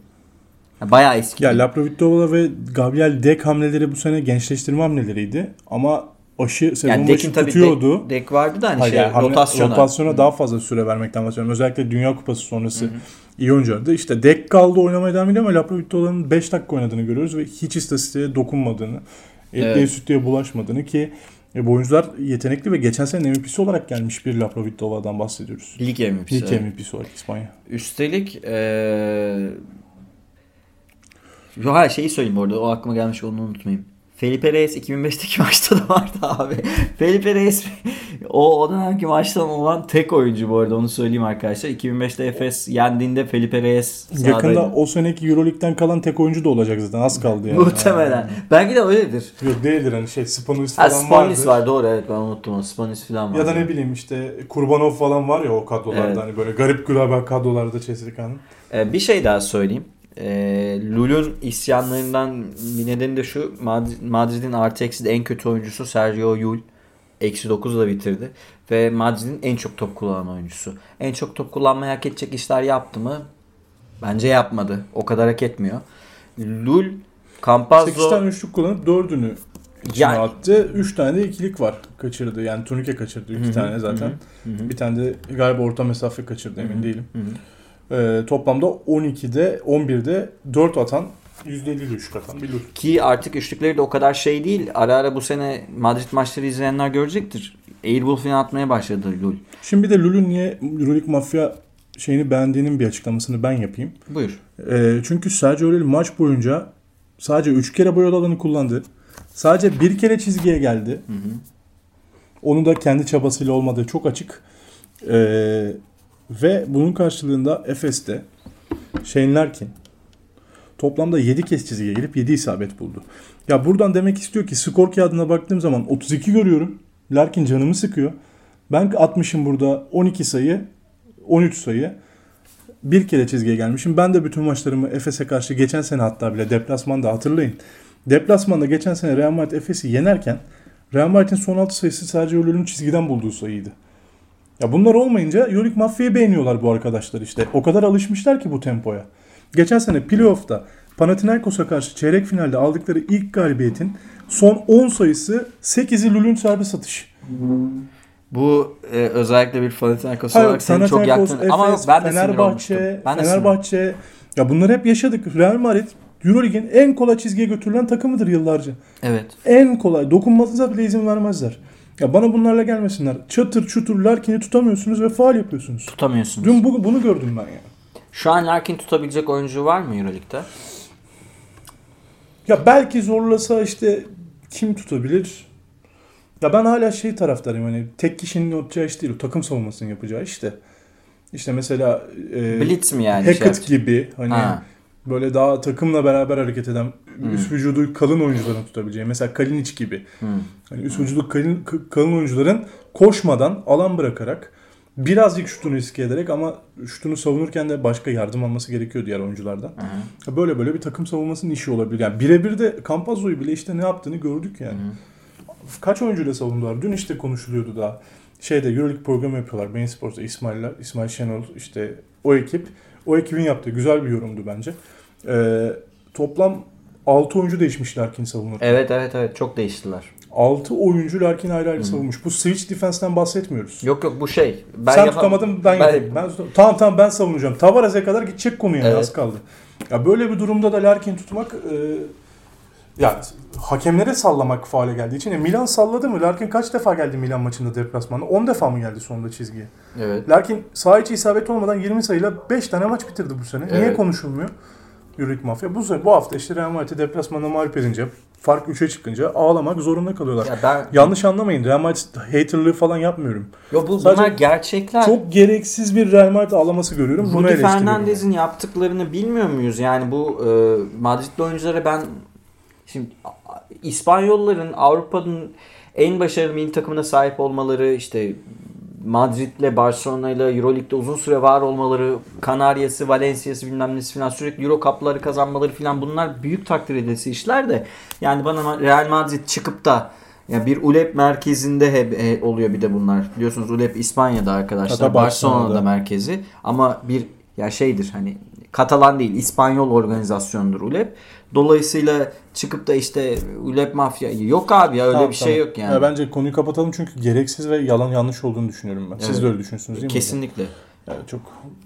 Ya Bayağı eskidi. Ya Laprovitola ve Gabriel Dek hamleleri bu sene gençleştirme hamleleriydi. Ama aşı sezon yani başı tabii tutuyordu. dek, dek vardı da hani Hayır, şey yani hamle- rotasyona. rotasyona daha fazla süre vermekten bahsediyorum. Özellikle Dünya Kupası sonrası iyi oyunculardı. İşte Dek kaldı oynamaya devam ediyor ama Laprovitola'nın 5 dakika oynadığını görüyoruz ve hiç istatistiğe dokunmadığını, etliye Evet. sütlüye bulaşmadığını ki e, bu oyuncular yetenekli ve geçen sene MVP'si olarak gelmiş bir Laprovitola'dan bahsediyoruz. Lig MVP'si. İlk evet. MVP'si olarak İspanya. Üstelik eee Yo hayır şeyi söyleyeyim bu arada o aklıma gelmiş onu unutmayayım. Felipe Reyes 2005'teki (laughs) maçta da vardı abi. Felipe Reyes o, o dönemki maçtan olan tek oyuncu bu arada onu söyleyeyim arkadaşlar. 2005'te Efes yendiğinde Felipe Reyes sahadaydı. Yakında o seneki Euroleague'den kalan tek oyuncu da olacak zaten. Az kaldı yani. Muhtemelen. Belki de öyledir. Yok değildir hani şey Spanulis Ha falan Spanis vardı. var doğru evet ben unuttum onu. Spanis falan var. Ya da ne bileyim işte Kurbanov falan var ya o kadrolarda Evet. hani böyle garip gülaba kadrolarda CSK'nın. Ee, bir şey daha söyleyeyim. Ee, Lul'un isyanlarından bir nedeni de şu. Madrid- Madrid'in artı eksi en kötü oyuncusu Sergio Yul. Eksi 9'la bitirdi. Ve Madrid'in en çok top kullanan oyuncusu. En çok top kullanmayı hak edecek işler yaptı mı? Bence yapmadı. O kadar hak etmiyor. Lul, 8 Campazzo... tane üçlük kullanıp 4'ünü içine Yani- attı. 3 tane de ikilik var kaçırdı. Yani turnike kaçırdı 2 Hı hı, tane zaten. hı hı. Bir tane de galiba orta mesafe kaçırdı emin değilim. Hı hı. Ee, toplamda 12'de 11'de 4 atan %50 üçlük atan bir Lul. Ki artık üçlükleri de o kadar şey değil. Ara ara bu sene Madrid maçları izleyenler görecektir. Airball falan atmaya başladı Lul. Şimdi bir de Lul'ün niye Euroleague Mafya şeyini beğendiğinin bir açıklamasını ben yapayım. Buyur. Ee, çünkü Sergio Aurel maç boyunca sadece 3 kere boyalı alanı kullandı. Sadece bir kere çizgiye geldi. Onu da kendi çabasıyla olmadığı çok açık. Ee, ve bunun karşılığında Efes'te Shane Larkin toplamda 7 kez çizgiye gelip 7 isabet buldu. Ya buradan demek istiyor ki skor kağıdına baktığım zaman 32 görüyorum. Larkin canımı sıkıyor. Ben atmışım burada 12 sayı, 13 sayı. Bir kere çizgiye gelmişim. Ben de bütün maçlarımı Efes'e karşı geçen sene hatta bile deplasmanda hatırlayın. Deplasmanda geçen sene Real Madrid Efes'i yenerken Real Madrid'in son 6 sayısı sadece Ölül'ün çizgiden bulduğu sayıydı. Ya bunlar olmayınca Euroleague Mafya'yı beğeniyorlar bu arkadaşlar işte. O kadar alışmışlar ki bu tempoya. Geçen sene playoff'ta Panathinaikos'a karşı çeyrek finalde aldıkları ilk galibiyetin son 10 sayısı 8'i Lul'ün serbest atış. Bu e, özellikle bir Panathinaikos olarak seni çok yaktın. Ama Efes, ben de. Fenerbahçe, Ben de sinir Fenerbahçe. Ya bunları hep yaşadık. Real Madrid Euroleague'in en kolay çizgiye götürülen takımıdır yıllarca. Evet. En kolay. Dokunmanıza bile izin vermezler. Ya bana bunlarla gelmesinler. Çatır çutur Larkin'i tutamıyorsunuz ve faal yapıyorsunuz. Tutamıyorsunuz. Dün bu, bunu gördüm ben ya. Şu an Larkin tutabilecek oyuncu var mı Euroleague'de? Ya belki zorlasa işte kim tutabilir? Ya ben hala şey taraftarıyım hani tek kişinin yapacağı iş değil o takım savunmasının yapacağı işte. İşte mesela e, Blitz mi yani? Hackett şey gibi hani Ha. Böyle daha takımla beraber hareket eden Hmm. üst vücudu kalın oyuncuların tutabileceği. Mesela Kalinic gibi. Hmm. Hani üst vücudu kalın, kalın oyuncuların koşmadan alan bırakarak birazcık şutunu riske ederek ama şutunu savunurken de başka yardım alması gerekiyor diğer oyunculardan. Hı. Böyle böyle bir takım savunmasının işi olabilir. Yani birebir de Campazzo'yu bile işte ne yaptığını gördük yani. Kaç oyuncuyla savundular? Dün işte konuşuluyordu daha. Şeyde Euroleague programı yapıyorlar. Bein Sports'ta İsmail'ler, İsmail Şenol işte o ekip. O ekibin yaptığı güzel bir yorumdu bence. Ee, toplam 6 oyuncu değişmiş Larkin savunurken. Evet evet evet çok değiştiler. 6 oyuncu Larkin ayrı ayrı savunmuş. Bu switch defense'ten bahsetmiyoruz. Yok yok bu şey. Ben Sen yapam- tutamadın ben, ben- yapayım. Ben, tamam tamam ben savunacağım. Tavares'e kadar gidecek konu yani Evet. az kaldı. Ya böyle bir durumda da Larkin tutmak e, ya hakemlere sallamak faale geldiği için. E, Milan salladı mı? Larkin kaç defa geldi Milan maçında deplasmanda? 10 defa mı geldi sonunda çizgiye? Evet. Larkin saha içi isabet olmadan 20 sayıyla 5 tane maç bitirdi bu sene. Niye Evet. konuşulmuyor? Euroleague Mafya. Bu, bu hafta işte Real Madrid'i deplasmanda mağlup edince fark 3'e çıkınca ağlamak zorunda kalıyorlar. Ya ben Yanlış anlamayın. Real Madrid haterlığı falan yapmıyorum. Yo, bu, Sadece bunlar gerçekler. Çok gereksiz bir Real Madrid ağlaması görüyorum. Rudy. Fernandez'in yaptıklarını bilmiyor muyuz? Yani bu e, Madridli oyunculara ben şimdi İspanyolların Avrupa'nın en başarılı milli takımına sahip olmaları işte Madrid'le Barcelona'yla Euroleague'de uzun süre var olmaları, Kanarya'sı, Valencia'sı bilmem nesi falan sürekli Euro Cup'ları kazanmaları falan bunlar büyük takdir edilesi işler de yani bana Real Madrid çıkıp da ya bir ULEP merkezinde hep he- oluyor bir de bunlar. Biliyorsunuz ULEP İspanya'da arkadaşlar. Hatta Barcelona'da Barcelona'da. merkezi ama bir ya şeydir hani Katalan değil İspanyol organizasyonudur ULEP. Dolayısıyla çıkıp da işte ULEP mafya yok abi ya öyle Tamam, bir şey tamam. yok yani. Ya bence konuyu kapatalım çünkü gereksiz ve yalan yanlış olduğunu düşünüyorum ben. Siz Evet. de öyle düşünüyorsunuz değil mi? Kesinlikle. Yani çok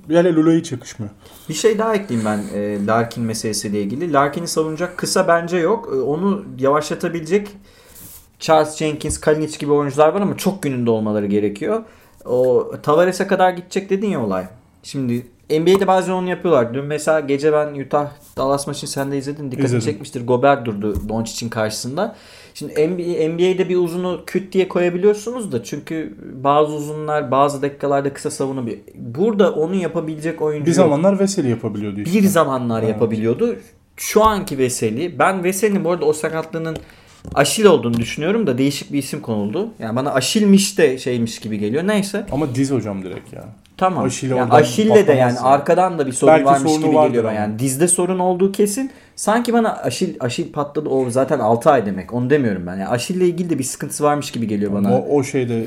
yani Lula hiç yakışmıyor. Bir şey daha ekleyeyim ben e, Larkin meselesiyle ilgili. Larkin'i savunacak kısa bence yok. E, onu yavaşlatabilecek Charles Jenkins, Kalinic gibi oyuncular var ama çok gününde olmaları gerekiyor. O Tavares'e kadar gidecek dedin ya olay. Şimdi NBA'de bazen onu yapıyorlar. Dün mesela gece ben Utah Dallas maçını sen de izledin. Dikkatini İzledim. çekmiştir. Gobert durdu Doncic'in karşısında. Şimdi NBA, NBA'de bir uzunu küt diye koyabiliyorsunuz da çünkü bazı uzunlar bazı dakikalarda kısa savunabiliyor. Burada onu yapabilecek oyuncu Bir yok. zamanlar Veseli yapabiliyordu işte. Bir zamanlar Evet. yapabiliyordu. Şu anki Veseli. Ben Veseli'nin bu arada o sakatlığının Aşil olduğunu düşünüyorum da değişik bir isim konuldu. Yani bana Aşilmiş de şeymiş gibi geliyor. Neyse. Ama diz hocam direkt ya. Tamam. Aşil yani Aşil'le de yani arkadan da bir sorun Belki varmış gibi geliyor ama. Yani dizde sorun olduğu kesin. Sanki bana Aşil Aşil patladı o zaten 6 ay demek. Onu demiyorum ben. Yani Aşil'le ilgili de bir sıkıntısı varmış gibi geliyor bana. O, o şeyde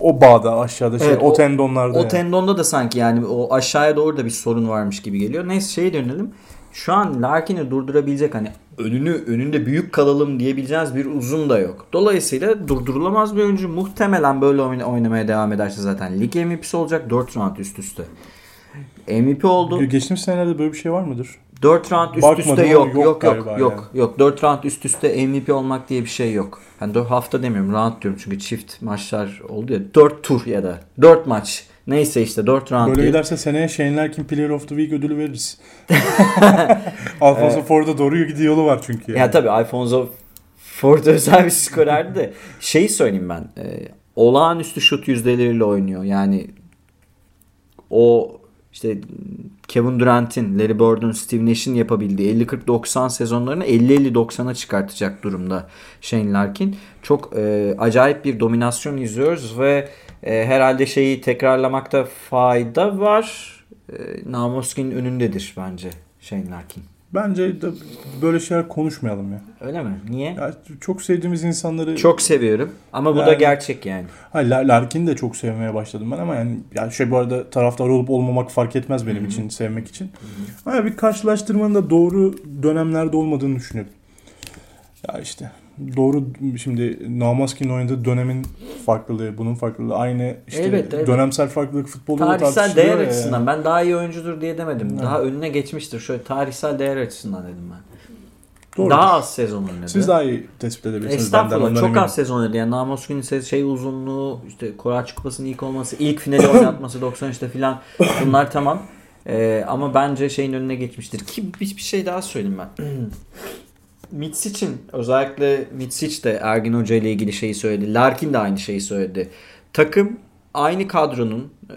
o bağda aşağıda şey Evet, o, o- tendonlarda. O yani. tendonda da sanki yani o aşağıya doğru da bir sorun varmış gibi geliyor. Neyse şeye dönelim. Şu an Larkin'i durdurabilecek hani önünü önünde büyük kalalım diyebileceğiniz bir uzun da yok. Dolayısıyla durdurulamaz bir oyuncu. Muhtemelen böyle oyna- oynamaya devam ederse zaten lig MVP'si olacak 4 round üst üste. MVP oldu. Geçtiğimiz senelerde böyle bir şey var mıdır? 4 round üst Bakmadım üste yok. yok Yok yok galiba yok. Yok 4 round üst üste MVP olmak diye bir şey yok. Hani 4 hafta demiyorum round diyorum çünkü çift maçlar oldu ya. 4 tur ya da 4 maç. Neyse işte 4 round Böyle diye. giderse seneye Shane Larkin Player of the Week ödülü veririz. (laughs) Alfonso Ford'a doğru gidiyor yolu var çünkü. Yani. Ya tabii Alfonso Ford (laughs) özel bir skorerdi de şeyi söyleyeyim ben. E, olağanüstü şut yüzdeleriyle oynuyor. Yani o işte Kevin Durant'in, Larry Bird'un, Steve Nash'in yapabildiği 50-40-90 sezonlarını 50-50-90'a çıkartacak durumda Shane Larkin. Çok e, acayip bir dominasyon izliyoruz ve e, herhalde şeyi tekrarlamakta fayda var. E, Namoskin'in önündedir bence Shane Larkin. Bence de böyle şeyler konuşmayalım ya. Öyle mi? Niye? ya çok sevdiğimiz insanları... Çok seviyorum ama bu Yani- da gerçek yani. Hayır, La- Larkin'i de çok sevmeye başladım ben ama yani ya şey bu arada taraftar olup olmamak fark etmez benim için sevmek için. Ama bir karşılaştırmanın da doğru dönemlerde olmadığını düşünüyorum. Ya işte doğru şimdi Namaskin'in oynadığı dönemin farklılığı, bunun farklılığı aynı işte Evet, evet. dönemsel farklılık futbolda da Tarihsel değer ya açısından yani. ben daha iyi oyuncudur diye demedim. Daha önüne geçmiştir. Şöyle tarihsel değer açısından dedim ben. Doğru. Daha az sezon oynadı. Siz daha iyi tespit edebilirsiniz. benden, Estağfurullah ondan çok eminim. az sezon oynadı. Yani Gün'ün se- şey uzunluğu, işte Koraç Kupası'nın ilk olması, ilk finali oynatması (laughs) 93'te filan bunlar tamam. Ee, ama bence şeyin önüne geçmiştir. Ki bir, bir şey daha söyleyeyim ben. Mitsic'in özellikle Mitsic de Ergin Hoca ile ilgili şeyi söyledi. Larkin de aynı şeyi söyledi. Takım aynı kadronun e,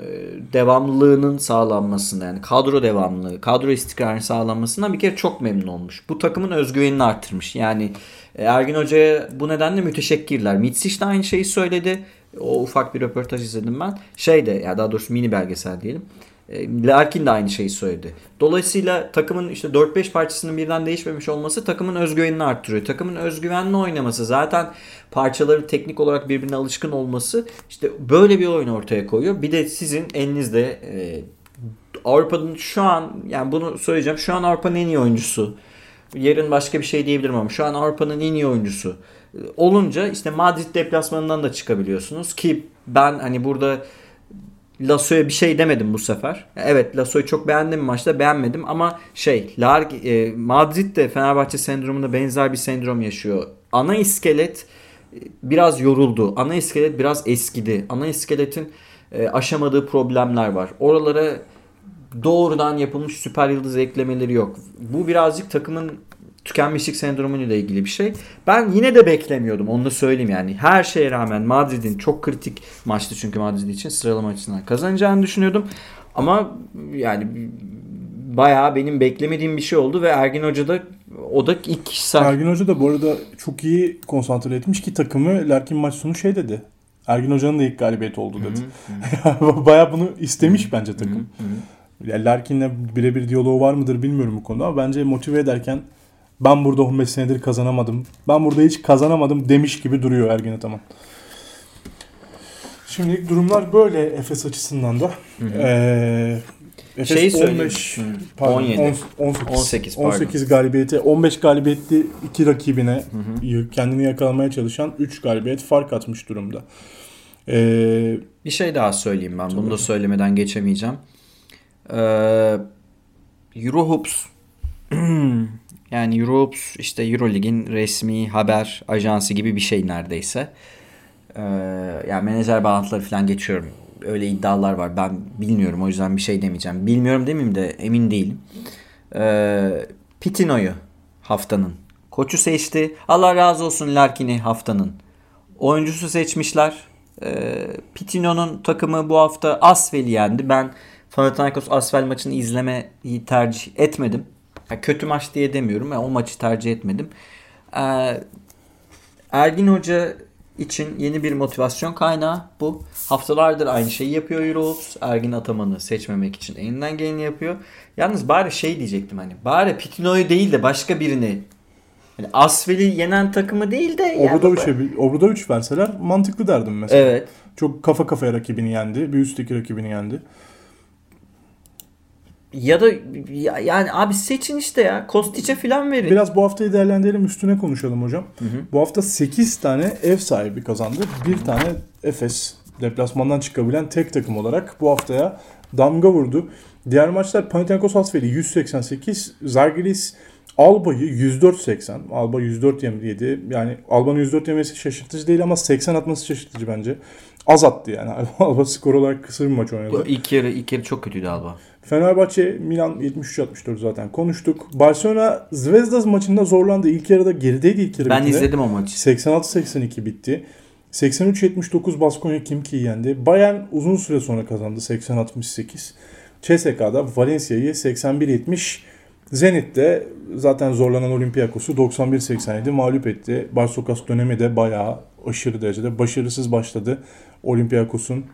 devamlılığının sağlanmasında yani kadro devamlılığı, kadro istikrarının sağlanmasından bir kere çok memnun olmuş. Bu takımın özgüvenini arttırmış. Yani e, Ergin Hoca'ya bu nedenle müteşekkirler. Mitsic de aynı şeyi söyledi. O ufak bir röportaj izledim ben. Şey de ya daha doğrusu mini belgesel diyelim. E, Larkin de aynı şeyi söyledi. Dolayısıyla takımın işte 4-5 parçasının birden değişmemiş olması takımın özgüvenini arttırıyor. Takımın özgüvenli oynaması zaten parçaların teknik olarak birbirine alışkın olması işte böyle bir oyun ortaya koyuyor. Bir de sizin elinizde e, Avrupa'nın şu an yani bunu söyleyeceğim şu an Avrupa'nın en iyi oyuncusu. Yarın başka bir şey diyebilirim ama şu an Avrupa'nın en iyi oyuncusu e, olunca işte Madrid deplasmanından da çıkabiliyorsunuz ki ben hani burada Lasso'ya bir şey demedim bu sefer. Evet Lasso'yu çok beğendim maçta beğenmedim ama şey Lar e, Madrid de Fenerbahçe sendromunda benzer bir sendrom yaşıyor. Ana iskelet e, biraz yoruldu. Ana iskelet biraz eskidi. Ana iskeletin e, aşamadığı problemler var. Oralara doğrudan yapılmış süper yıldız eklemeleri yok. Bu birazcık takımın tükenmişlik sendromuyla ilgili bir şey. Ben yine de beklemiyordum. Onu da söyleyeyim yani. Her şeye rağmen Madrid'in çok kritik maçtı çünkü Madrid için sıralama açısından kazanacağını düşünüyordum. Ama yani bayağı benim beklemediğim bir şey oldu ve Ergin Hoca da o da ilk kişisel Ergin Hoca da bu arada çok iyi konsantre etmiş ki takımı Larkin maç sonu şey dedi. Ergin Hoca'nın da ilk galibiyeti oldu dedi. (laughs) Baya bunu istemiş bence takım. Larkin'le birebir diyaloğu var mıdır bilmiyorum bu konuda ama bence motive ederken ben burada 15 senedir kazanamadım. Ben burada hiç kazanamadım demiş gibi duruyor Ergin Ataman. Şimdilik durumlar böyle Efes açısından da. Ee, Efes Şeyi söyleyeyim. 15 Hı. pardon, 17. 18, 18, pardon. 18 galibiyeti 15 galibiyetli iki rakibine kendini yakalamaya çalışan 3 galibiyet fark atmış durumda. Ee, Bir şey daha söyleyeyim ben. Bunu da söylemeden geçemeyeceğim. Ee, Eurohoops (clears throat) (clears throat) yani Eurohoops işte Eurolig'in resmi haber ajansı gibi bir şey neredeyse. Ee, yani menajer bağlantıları falan geçiyorum. Öyle iddialar var. Ben bilmiyorum o yüzden bir şey demeyeceğim. Bilmiyorum demeyeyim de emin değilim. Ee, Pitino'yu haftanın koçu seçti. Allah razı olsun Larkin'i haftanın oyuncusu seçmişler. Ee, Pitino'nun takımı bu hafta Asvel'i yendi. Ben Panathinaikos Asvel maçını izlemeyi tercih etmedim. Ya kötü maç diye demiyorum. Yani o maçı tercih etmedim. Ee, Ergin Hoca için yeni bir motivasyon kaynağı bu. Haftalardır aynı şeyi yapıyor Eurohoops. Ergin Ataman'ı seçmemek için elinden geleni yapıyor. Yalnız bari şey diyecektim hani. Bari Pitino'yu değil de başka birini yani Asvel'i yenen takımı değil de yani- Obradoviç'e Obradoviç verseler mantıklı derdim mesela. Evet. Çok kafa kafaya rakibini yendi. Bir üstteki rakibini yendi. Ya da ya- yani abi seçin işte ya. Kostic'e falan verin. Biraz bu haftayı değerlendirelim üstüne konuşalım hocam. Bu hafta 8 tane ev sahibi kazandı. Bir tane Efes deplasmandan çıkabilen tek takım olarak bu haftaya damga vurdu. Diğer maçlar Panathinaikos Asfeli 188, Zalgiris Alba'yı 104-80. Alba 104 yedi. Yani Alba'nın 104 yemesi şaşırtıcı değil ama 80 atması şaşırtıcı bence. Az attı yani. (laughs) Alba skor olarak kısır bir maç oynadı. İlk yarı, ilk yarı çok kötüydü Alba. Fenerbahçe Milan 73-64 zaten konuştuk. Barcelona Zvezda maçında zorlandı. İlk yarıda gerideydi ilk yarı Ben bitine. izledim o maçı. 86-82 bitti. 83-79 Baskonya Kimki'yi yendi. Bayern uzun süre sonra kazandı 80-68. CSK'da Valencia'yı 81-70 Zenit'te zaten zorlanan Olympiakos'u 91-87 mağlup etti. Barsokas dönemi de bayağı aşırı derecede başarısız başladı. Olympiakos'un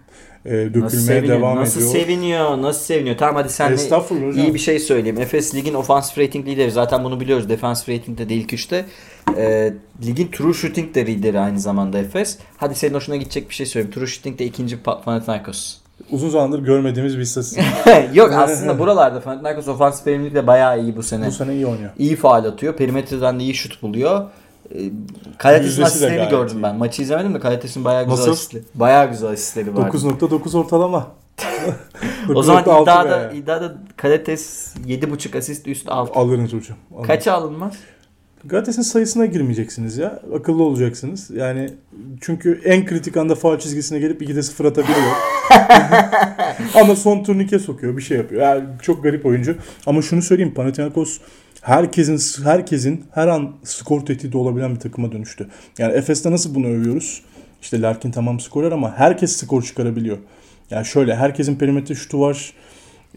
e, dökülmeye Nasıl seviniyor? devam nasıl ediyor. seviniyor? Nasıl seviniyor? Tamam hadi sen iyi bir şey söyleyeyim. Efes ligin offensive rating lideri. Zaten bunu biliyoruz. Defensive rating de değil ilk üçte. Ee, ligin true shooting de lideri aynı zamanda Efes. Hadi senin hoşuna gidecek bir şey söyleyeyim. True shooting de ikinci Pa- Panathinaikos. Uzun zamandır görmediğimiz bir istatistik. (laughs) Yok aslında buralarda Panathinaikos offensive verimlilik de bayağı iyi bu sene. Bu sene iyi oynuyor. İyi faal atıyor. Perimetreden de iyi şut buluyor. Ee, Kalates'in asistlerini gördüm iyi. ben. Maçı izlemedim de Kalates'in bayağı güzel Nasıl? asistleri. Bayağı güzel asistleri vardı. 9.9 ortalama. (laughs) O zaman 9.6 iddiada, be. iddiada Kalates 7.5 asist üst alt. Alırız hocam. alırız. Kaça alınmaz? Galates'in sayısına girmeyeceksiniz ya. Akıllı olacaksınız. Yani çünkü en kritik anda faul çizgisine gelip 2'de 0 atabiliyor. (laughs) Ama son turnike sokuyor. Bir şey yapıyor. Yani çok garip oyuncu. Ama şunu söyleyeyim. Panathinaikos herkesin herkesin her an skor tehdidi olabilen bir takıma dönüştü. Yani Efes'te nasıl bunu övüyoruz? İşte Larkin tamam skorer ama herkes skor çıkarabiliyor. Yani şöyle herkesin perimetre şutu var.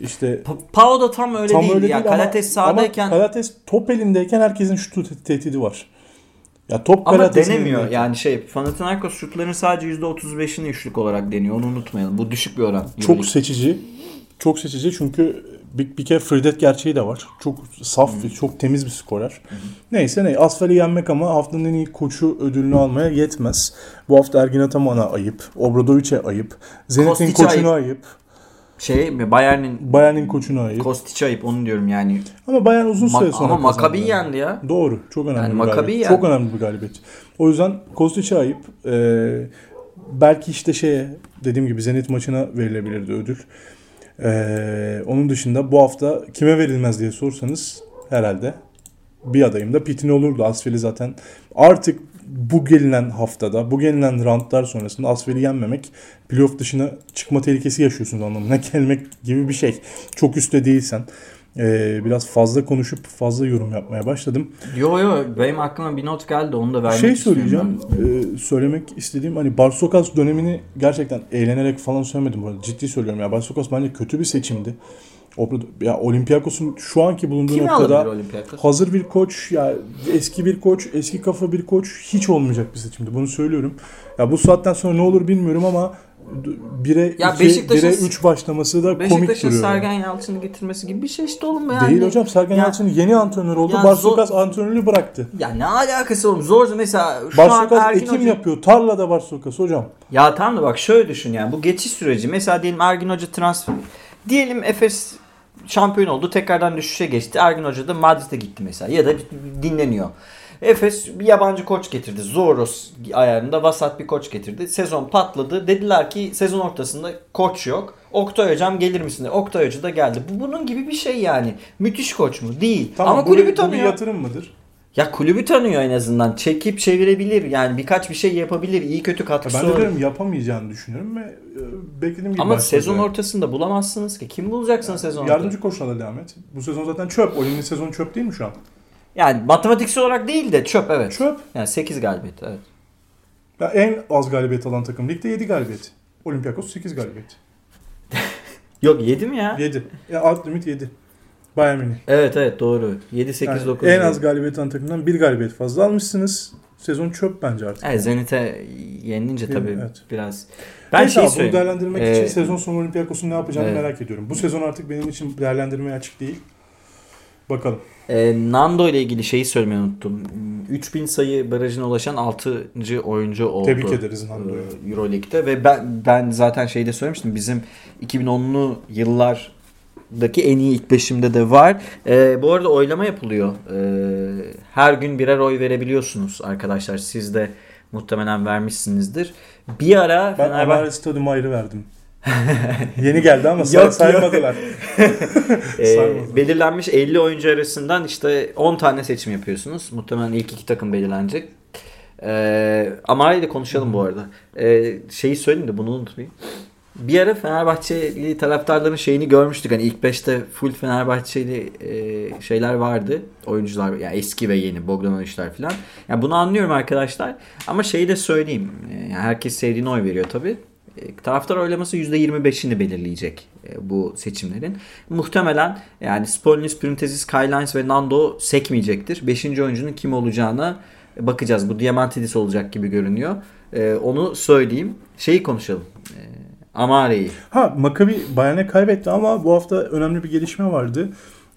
İşte Pa- Pau da tam öyle Tam değil. öyle ya. değil ama- Kalates ama sahadayken ama, Kalates top elindeyken herkesin şutu te- tehdidi var. Ya top Kalates'in denemiyor. elindeyken. Yani şey Panathinaikos şutlarının sadece %35'ini üçlük olarak deniyor. Onu unutmayalım. Bu düşük bir oran. Çok seçici. Çok seçici çünkü bir, bir kere Fredet gerçeği de var. Çok saf, bir, çok temiz bir skorer. Neyse ne Asfel'i yenmek ama haftanın en iyi koçu ödülünü almaya yetmez. Bu hafta Ergin Ataman'a ayıp. Obradovic'e ayıp. Zenit'in koçuna ayıp. Şey Bayern'in Bayern'in koçuna ayıp. Kostic'e ayıp onu diyorum yani. ama Bayern uzun Ma- süre sonra ama Maccabi kazandı. yendi ya. Doğru. Çok önemli Yani bir Maccabi galibiyet. yani. Çok önemli bir galibiyet. O yüzden Kostic'e ayıp. Ee, belki işte şeye dediğim gibi Zenit maçına verilebilirdi ödül. Ee, onun dışında bu hafta kime verilmez diye sorsanız herhalde bir adayım da Pitin olurdu. Asfel'i zaten artık bu gelinen haftada, bu gelinen roundlar sonrasında Asfel'i yenmemek playoff dışına çıkma tehlikesi yaşıyorsunuz anlamına (laughs) gelmek gibi bir şey. Çok üstte değilsen. Ee, biraz fazla konuşup fazla yorum yapmaya başladım. Yo yo benim aklıma bir not geldi onu da vermek şey söyleyeceğim. Ee, söylemek istediğim hani Barsokas dönemini gerçekten eğlenerek falan söylemedim bu arada. Ciddi söylüyorum ya. Barsokas bence kötü bir seçimdi. Ya Olympiakos'un şu anki bulunduğu. Kimi noktada hazır bir koç ya eski bir koç, eski kafa bir koç hiç olmayacak bir seçimdi. Bunu söylüyorum. Ya bu saatten sonra ne olur bilmiyorum ama 1'e Ya 2, Beşiktaş'ın- 1'e 3 başlaması da komik Beşiktaş'ın duruyor. Sergen Yalçın'ı getirmesi gibi bir şey işte oğlum yani. Değil hocam. Sergen Ya- Yalçın yeni antrenör oldu. Barsokas antrenörlüğü bıraktı. Ya ne alakası oğlum? Zor mesela şu an Barsokas Ergin ekim Hoca... yapıyor. Tarlada Barsokas hocam. Ya tamam da bak şöyle düşün yani bu geçiş süreci. Mesela diyelim Ergin Hoca transfer... Diyelim Efes şampiyon oldu. Tekrardan düşüşe geçti. Ergin Hoca da Madrid'e gitti mesela. Ya da dinleniyor. Efes bir yabancı koç getirdi. Zoros ayarında vasat bir koç getirdi. Sezon patladı. Dediler ki sezon ortasında koç yok. Oktay hocam gelir misin? dedi. Oktay hoca da geldi. Bu bunun gibi bir şey yani. Müthiş koç mu? Değil. Tamam, Ama bu kulübü bir- Bu bir tanıyor. yatırım mıdır? Ya kulübü tanıyor en azından. Çekip çevirebilir. Yani birkaç bir şey yapabilir. İyi kötü katkısı ben de olur. diyorum yapamayacağını düşünüyorum ve e, beklediğim gibi Ama sezon ortasında bulamazsınız ki. Kim bulacaksın sezon ortasında? Yardımcı koçla da devam et. Bu sezon zaten çöp. Olimpik sezon çöp değil mi şu an? Yani matematiksel olarak değil de çöp evet. Çöp. Yani 8 galibiyet evet. Ya en az galibiyet alan takım ligde 7 galibiyet. Olympiakos 8 galibiyet. (laughs) Yok 7 mi ya? 7. Ya alt limit 7. Bayern Münih. Evet evet doğru. 7 8 Yani 9. en az galibiyet alan takımdan 1 galibiyet fazla almışsınız. Sezon çöp bence artık. Evet Zenit'e yenilince tabii Evet. biraz. Ben Neyse şey abi, bunu söyleyeyim. değerlendirmek Ee, için sezon sonu Olympiakos'un ne yapacağını evet. merak ediyorum. Bu sezon artık benim için değerlendirmeye açık değil. Bakalım. Ee, Nando ile ilgili şeyi söylemeyi unuttum. 3000 sayı barajına ulaşan 6. oyuncu oldu. Tebrik ederiz Nando'yu. e, Euroleague'de ve ben ben zaten şeyde söylemiştim. Bizim 2010'lu yıllardaki en iyi ilk beşimde de var. Ee, bu arada oylama yapılıyor. Ee, her gün birer oy verebiliyorsunuz arkadaşlar. Siz de muhtemelen vermişsinizdir. Bir ara Ben Fenerbahçe Amare Stadyum'a ayrı verdim. (laughs) Yeni geldi ama say- Yok, saymadılar. (laughs) (laughs) Sarmadı. belirlenmiş 50 oyuncu arasından işte 10 tane seçim yapıyorsunuz. Muhtemelen ilk iki takım belirlenecek. Ee, Amare ile konuşalım bu arada. Ee, şeyi söyleyeyim de bunu unutmayayım. Bir ara Fenerbahçeli taraftarların şeyini görmüştük. Hani ilk 5'te full Fenerbahçeli e, şeyler vardı. Oyuncular yani eski ve yeni Bogdanovic'ler falan. Yani bunu anlıyorum arkadaşlar. Ama şeyi de söyleyeyim. Yani herkes sevdiğine oy veriyor tabii. E, taraftar oylaması %25'ini belirleyecek e, bu seçimlerin. Muhtemelen yani Spolinis, Printezis, Skylines ve Nando sekmeyecektir. Beşinci oyuncunun kim olacağına bakacağız. Bu Diamantidis olacak gibi görünüyor. E, onu söyleyeyim. Şeyi konuşalım. E, Amare'yi. Ha Maccabi Bayern'e kaybetti ama bu hafta önemli bir gelişme vardı.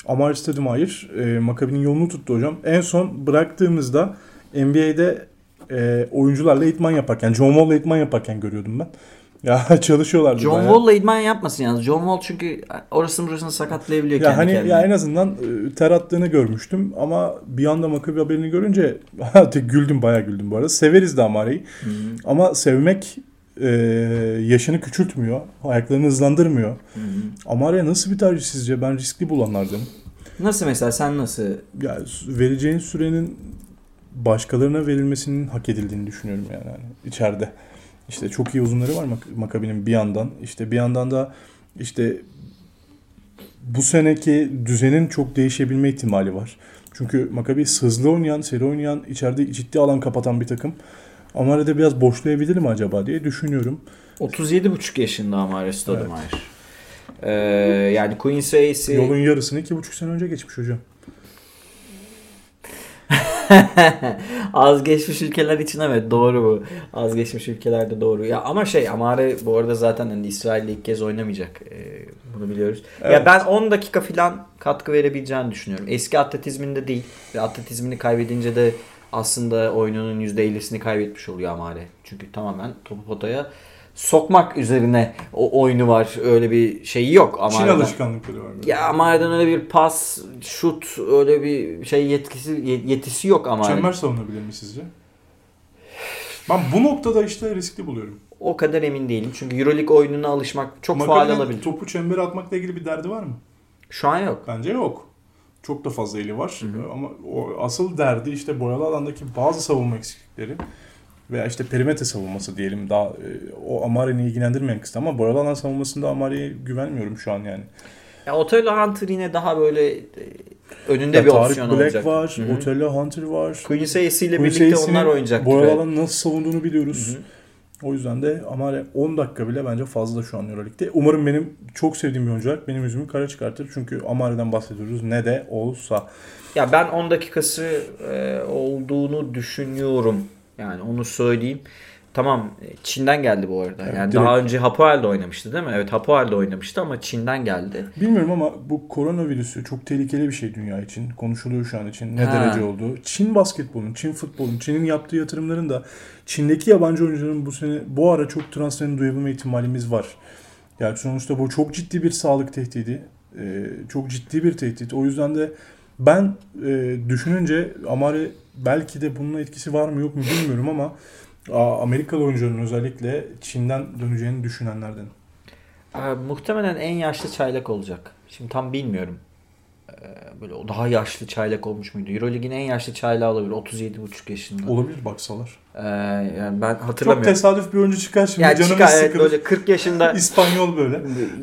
Amare Stoudemire e, Maccabi'nin yolunu tuttu hocam. En son bıraktığımızda NBA'de e, oyuncularla eğitmen yaparken, John Wall'la eğitmen yaparken görüyordum ben. Ya (laughs) çalışıyorlardı John. Wall'la idman yapmasın yalnız. John Wall çünkü orasını burasını sakatlayabiliyor Ya kendi hani kendine. ya en azından e, ter attığını görmüştüm ama bir anda Maccabi haberini görünce (laughs) güldüm bayağı güldüm bu arada. Severiz de Amare'yi. Ama sevmek e, yaşını küçültmüyor. Ayaklarını hızlandırmıyor. Amare nasıl bir tercih sizce? Ben riskli bulanlardanım. Nasıl mesela sen nasıl? Ya vereceğin sürenin başkalarına verilmesinin hak edildiğini düşünüyorum yani, yani içeride. İşte çok iyi uzunları var Mak- Makabi'nin bir yandan. İşte bir yandan da işte bu seneki düzenin çok değişebilme ihtimali var. Çünkü Makabi hızlı oynayan, seri oynayan, içeride ciddi alan kapatan bir takım. Amare'de biraz boşlayabilir mi acaba diye düşünüyorum. 37,5 yaşında Amare Stoudemire. Ee, yani Queen Ace'i Yolun yarısını iki buçuk sene önce geçmiş hocam. (laughs) az geçmiş ülkeler için evet doğru bu. Az geçmiş ülkelerde doğru. Ya ama şey Amare bu arada zaten hani İsrail'de ilk kez oynamayacak. Ee, bunu biliyoruz. Ya Evet. ben 10 dakika falan katkı verebileceğini düşünüyorum. Eski atletizminde değil. Ve atletizmini kaybedince de aslında oyununun %50'sini kaybetmiş oluyor Amare. Çünkü tamamen topu potaya sokmak üzerine o oyunu var. Öyle bir şey yok Çin Amare'den. alışkanlıkları var. Ya Amare'den öyle bir pas, şut, öyle bir şey yetkisi yetisi yok Amare'nin. Çember savunabilir mi sizce? Ben bu noktada işte riskli buluyorum. O kadar emin değilim. Çünkü Euroleague oyununa alışmak çok faal alabilir. topu çembere atmakla ilgili bir derdi var mı? Şu an yok. Bence yok. Çok da fazla eli var. Ama o asıl derdi işte boyalı alandaki bazı savunma eksiklikleri veya işte perimetre savunması diyelim daha e, o Amare'ni ilgilendirmeyen kısım ama boyalı alan savunmasında Amare'ye güvenmiyorum şu an yani. Ya Otello Hunter yine daha böyle e, önünde Ya bir Tarık opsiyon Black olacak. var, Hı hı. Otello Hunter var. Sayesi ile birlikte onlar oynayacak. Boyalı nasıl savunduğunu biliyoruz. O yüzden de Amare 10 dakika bile bence fazla şu an Euroleague'de. Umarım benim çok sevdiğim bir oyuncu olarak benim yüzümü kara çıkartır. Çünkü Amare'den bahsediyoruz. Ne de olsa. Ya ben 10 dakikası e, olduğunu düşünüyorum. Yani onu söyleyeyim. Tamam Çin'den geldi bu arada. Evet, yani direkt. daha önce Hapoel'de oynamıştı değil mi? Evet Hapoel'de oynamıştı ama Çin'den geldi. Bilmiyorum ama bu koronavirüsü çok tehlikeli bir şey dünya için. Konuşuluyor şu an için. Ne Ha. derece olduğu. Çin basketbolunun, Çin futbolunun, Çin'in yaptığı yatırımların da Çin'deki yabancı oyuncuların bu sene bu ara çok transferini duyabilme ihtimalimiz var. Yani sonuçta bu çok ciddi bir sağlık tehdidi. Ee, çok ciddi bir tehdit. O yüzden de ben e, düşününce Amare belki de bunun etkisi var mı yok mu bilmiyorum ama Amerikalı oyuncuların özellikle Çin'den döneceğini düşünenlerden. Ee, muhtemelen en yaşlı çaylak olacak. Şimdi tam bilmiyorum. Ee, böyle o daha yaşlı çaylak olmuş muydu? Euroleague'in en yaşlı çaylağı olabilir. 37,5 yaşında. Olabilir baksalar. Ee, yani ben Çok hatırlamıyorum. tesadüf bir oyuncu çıkar şimdi yani canımız çıkar evet, sıkılır. böyle 40 yaşında (laughs) İspanyol böyle.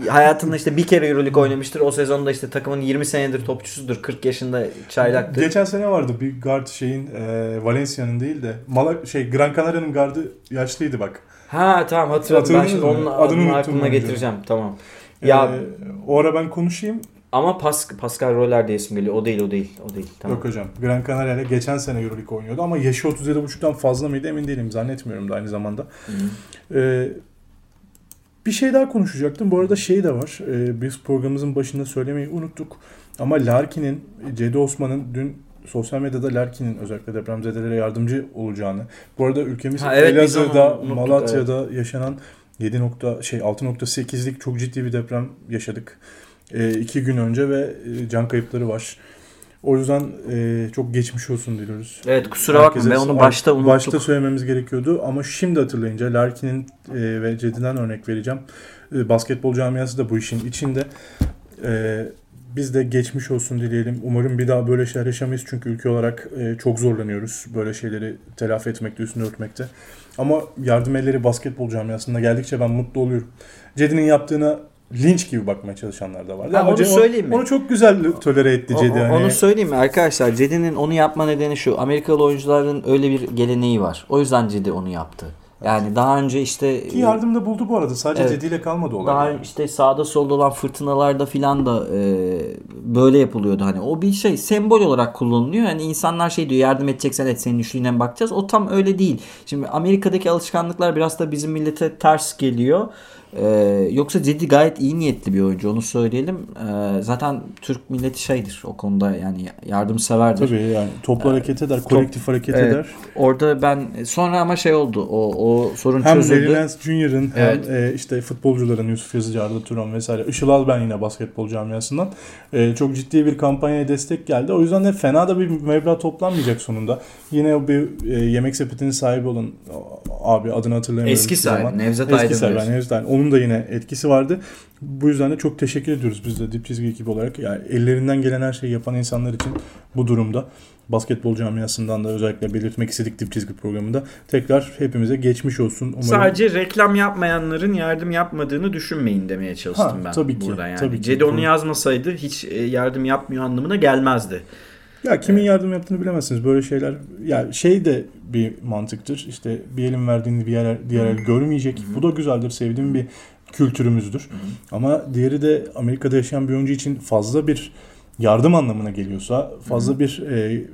hayatında işte bir kere Euroleague oynamıştır. O sezonda işte takımın 20 senedir topçusudur. 40 yaşında çaylaktır. Geçen sene vardı bir guard şeyin e, Valencia'nın değil de Mala şey Gran Canaria'nın gardı yaşlıydı bak. Ha tamam hatırladım. Ben şimdi onun Adını adını, ben getireceğim. Tamam. Ya E, o ara ben konuşayım. Ama Pas Pascal Roller diye isim geliyor. O değil o değil. O değil. Tamam. Yok hocam. Gran Canaria ile geçen sene Euroleague oynuyordu ama yaşı 37.5'tan fazla mıydı emin değilim. Zannetmiyorum da aynı zamanda. Hı. E, bir şey daha konuşacaktım. Bu arada şey de var. E, biz programımızın başında söylemeyi unuttuk. Ama Larkin'in, Cedi Osman'ın dün sosyal medyada Larkin'in özellikle depremzedelere yardımcı olacağını. Bu arada ülkemiz Ha, evet, Elazığ'da, unuttuk, Malatya'da yaşanan 7 nokta şey 6.8'lik çok ciddi bir deprem yaşadık. E, iki gün önce ve e, can kayıpları var. O yüzden e, çok geçmiş olsun diliyoruz. Evet kusura bakma ben onu başta unuttuk. Başta söylememiz gerekiyordu ama şimdi hatırlayınca Larkin'in e, ve Cedi'den örnek vereceğim. E, basketbol camiası da bu işin içinde. E, biz de geçmiş olsun dileyelim. Umarım bir daha böyle şeyler yaşamayız çünkü ülke olarak e, çok zorlanıyoruz böyle şeyleri telafi etmekte, üstünü örtmekte. Ama yardım elleri basketbol camiasında geldikçe ben mutlu oluyorum. Cedi'nin yaptığına linç gibi bakmaya çalışanlar da. Ha, Ama onu söyleyeyim mi? Onu çok güzel tolere etti Cedi. hani. Onu söyleyeyim mi arkadaşlar? Cedi'nin onu yapma nedeni şu. Amerikalı oyuncuların öyle bir geleneği var. O yüzden Cedi onu yaptı. Yani daha önce işte Ki yardım da buldu bu arada. Sadece Evet. Cedi ile kalmadı olay. daha yani. işte sağda solda olan fırtınalarda filan da e, böyle yapılıyordu hani o bir şey sembol olarak kullanılıyor hani insanlar şey diyor yardım edeceksen et senin üçlüğüne bakacağız o tam öyle değil şimdi Amerika'daki alışkanlıklar biraz da bizim millete ters geliyor E, yoksa Cedi gayet iyi niyetli bir oyuncu onu söyleyelim E, zaten Türk milleti şeydir o konuda yani yardımseverdir Tabii yani toplu hareket eder, kolektif hareket Evet. eder. orada ben sonra ama şey oldu o, o sorun Hem çözüldü Larry Nance Jr.'ın Evet. hem e, işte futbolcuların Yusuf Yazıcı, Arda Turan vesaire. Işıl Alben yine basketbol camiasından. E, çok ciddi bir kampanyaya destek geldi. O yüzden de fena da bir meblağ toplanmayacak sonunda. Yine bir e, yemek sepetinin sahibi olan abi adını hatırlamıyorum. Eski sahibi. Nevzat Eski Aydın sahibi diyorsun. yani Nevzat Aydın. Onun da yine etkisi vardı. Bu yüzden de çok teşekkür ediyoruz biz de Dip Çizgi ekibi olarak. Yani ellerinden gelen her şeyi yapan insanlar için bu durumda basketbol camiasından da özellikle belirtmek istedik Dip Çizgi programında. Tekrar hepimize geçmiş olsun. Umarım Sadece reklam yapmayanların yardım yapmadığını düşünmeyin demeye çalıştım Ha, ben tabii ki, burada yani. tabii ki. Cedi onu yazmasaydı hiç e, yardım yapmıyor anlamına gelmezdi. Ya kimin yardım yaptığını bilemezsiniz. Böyle şeyler ya şey de bir mantıktır. İşte bir elin verdiğini bir yer diğer el görmeyecek. Bu da güzeldir. Sevdiğim bir kültürümüzdür. Ama diğeri de Amerika'da yaşayan bir oyuncu için fazla bir yardım anlamına geliyorsa, fazla bir e,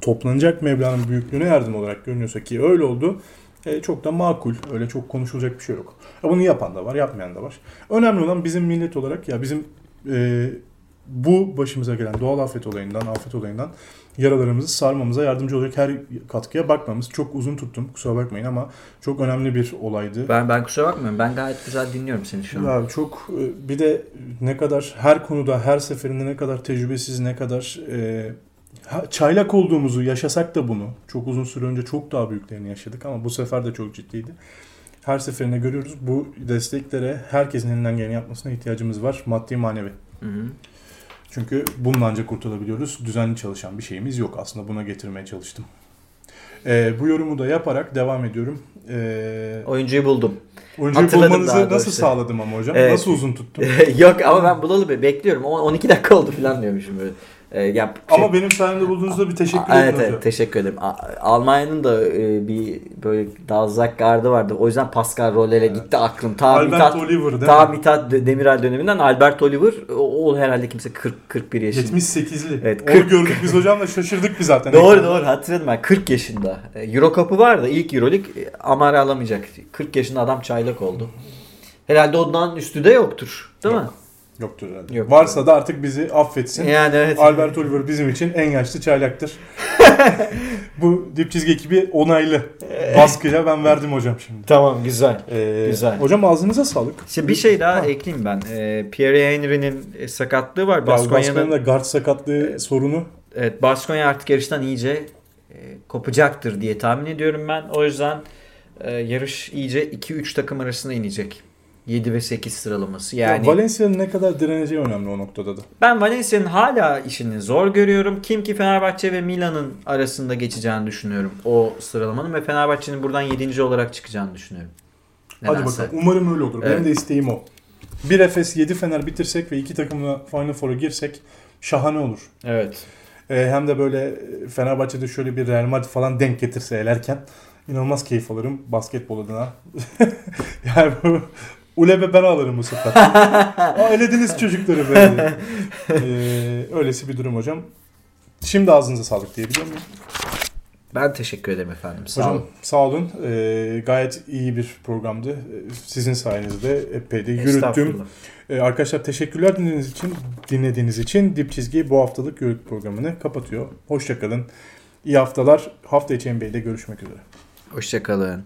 toplanacak meblağın büyüklüğüne yardım olarak görünüyorsa ki öyle oldu. E, çok da makul. Öyle çok konuşulacak bir şey yok. Ya bunu yapan da var, yapmayan da var. Önemli olan bizim millet olarak ya bizim e, bu başımıza gelen doğal afet olayından, afet olayından yaralarımızı sarmamıza yardımcı olacak her katkıya bakmamız. Çok uzun tuttum kusura bakmayın ama çok önemli bir olaydı. ben ben kusura bakmıyorum ben gayet güzel dinliyorum seni şu an Ya çok e, bir de ne kadar her konuda her seferinde ne kadar tecrübesiz ne kadar e, çaylak olduğumuzu yaşasak da bunu çok uzun süre önce çok daha büyüklerini yaşadık ama bu sefer de çok ciddiydi. Her seferinde görüyoruz bu desteklere herkesin elinden geleni yapmasına ihtiyacımız var maddi manevi. Hı hı. Çünkü bununla ancak kurtulabiliyoruz. Düzenli çalışan bir şeyimiz yok. Aslında buna getirmeye çalıştım. Ee, bu yorumu da yaparak devam ediyorum. Ee, oyuncuyu buldum oyuncuyu hatırladım bulmanızı nasıl doğrusu. sağladım ama hocam? Evet. Nasıl uzun tuttum? (laughs) Yok ama ben bulalı be bekliyorum. O- 12 dakika oldu falan diyormuşum böyle. Ee, ya, Ama benim sayemde bulduğunuzda bir teşekkür edin Evet evet teşekkür ederim. Almanya'nın da e, bir böyle Dalzak gardı vardı. O yüzden Pascal Roller'e gitti aklım. Ta Albert Mithat, Oliver değil ta mi? Mithat Demiral döneminden Albert Oliver o, o herhalde kimse 40 41 yaşında. 78'li. Evet, Onu 40. gördük biz hocamla şaşırdık biz zaten. Doğru Ekranda. doğru hatırladım ben 40 yaşında. E, Euro Cup'ı vardı ilk Euroleague e, Amara alamayacak. 40 yaşında adam çaylak oldu. Herhalde ondan üstü de yoktur. Değil mi? Yoktur herhalde. Yok. Varsa da artık bizi affetsin. Yani evet. Albert Oliver bizim için en yaşlı çaylaktır. (laughs) Bu dip çizgi ekibi onaylı. Baskıya ben verdim hocam şimdi. Tamam güzel. Ee, Güzel. Hocam ağzınıza sağlık. İşte bir şey daha Ha. ekleyeyim ben. Ee, Pierre Henry'nin e, sakatlığı var. Baskonya'nın da guard sakatlığı sorunu. Evet Baskonya artık yarıştan iyice e, kopacaktır diye tahmin ediyorum ben. O yüzden e, yarış iyice 2-3 takım arasına inecek. 7 ve 8 sıralaması. Yani Ya Valencia'nın ne kadar direneceği önemli o noktada da. ben Valencia'nın hala işini zor görüyorum. Kim ki Fenerbahçe ve Milan'ın arasında geçeceğini düşünüyorum. O sıralamanın ve Fenerbahçe'nin buradan 7. olarak çıkacağını düşünüyorum. Hadi Nedense. bakalım. Umarım öyle olur. Benim Evet. de isteğim o. Bir Efes 7 Fener bitirsek ve iki takımla Final Four'a girsek şahane olur. Evet. Ee, hem de böyle Fenerbahçe'de şöyle bir Real Madrid falan denk getirse elerken inanılmaz keyif alırım basketbol adına. (laughs) yani bu Ulebe ben alırım bu sefer. (laughs) Aa, elediniz çocukları böyle. (laughs) Ee, öylesi bir durum hocam. Şimdi ağzınıza sağlık diyebiliyor muyum? Ben teşekkür ederim efendim. Sağ Hocam olun. sağ olun. Ee, gayet iyi bir programdı. Ee, Sizin sayenizde epey de yürüttüm. Ee, arkadaşlar teşekkürler dinlediğiniz için. Dinlediğiniz için Dip Çizgi bu haftalık yürüt programını kapatıyor. Hoşçakalın. İyi haftalar. Hafta içi NBA'de görüşmek üzere. Hoşçakalın.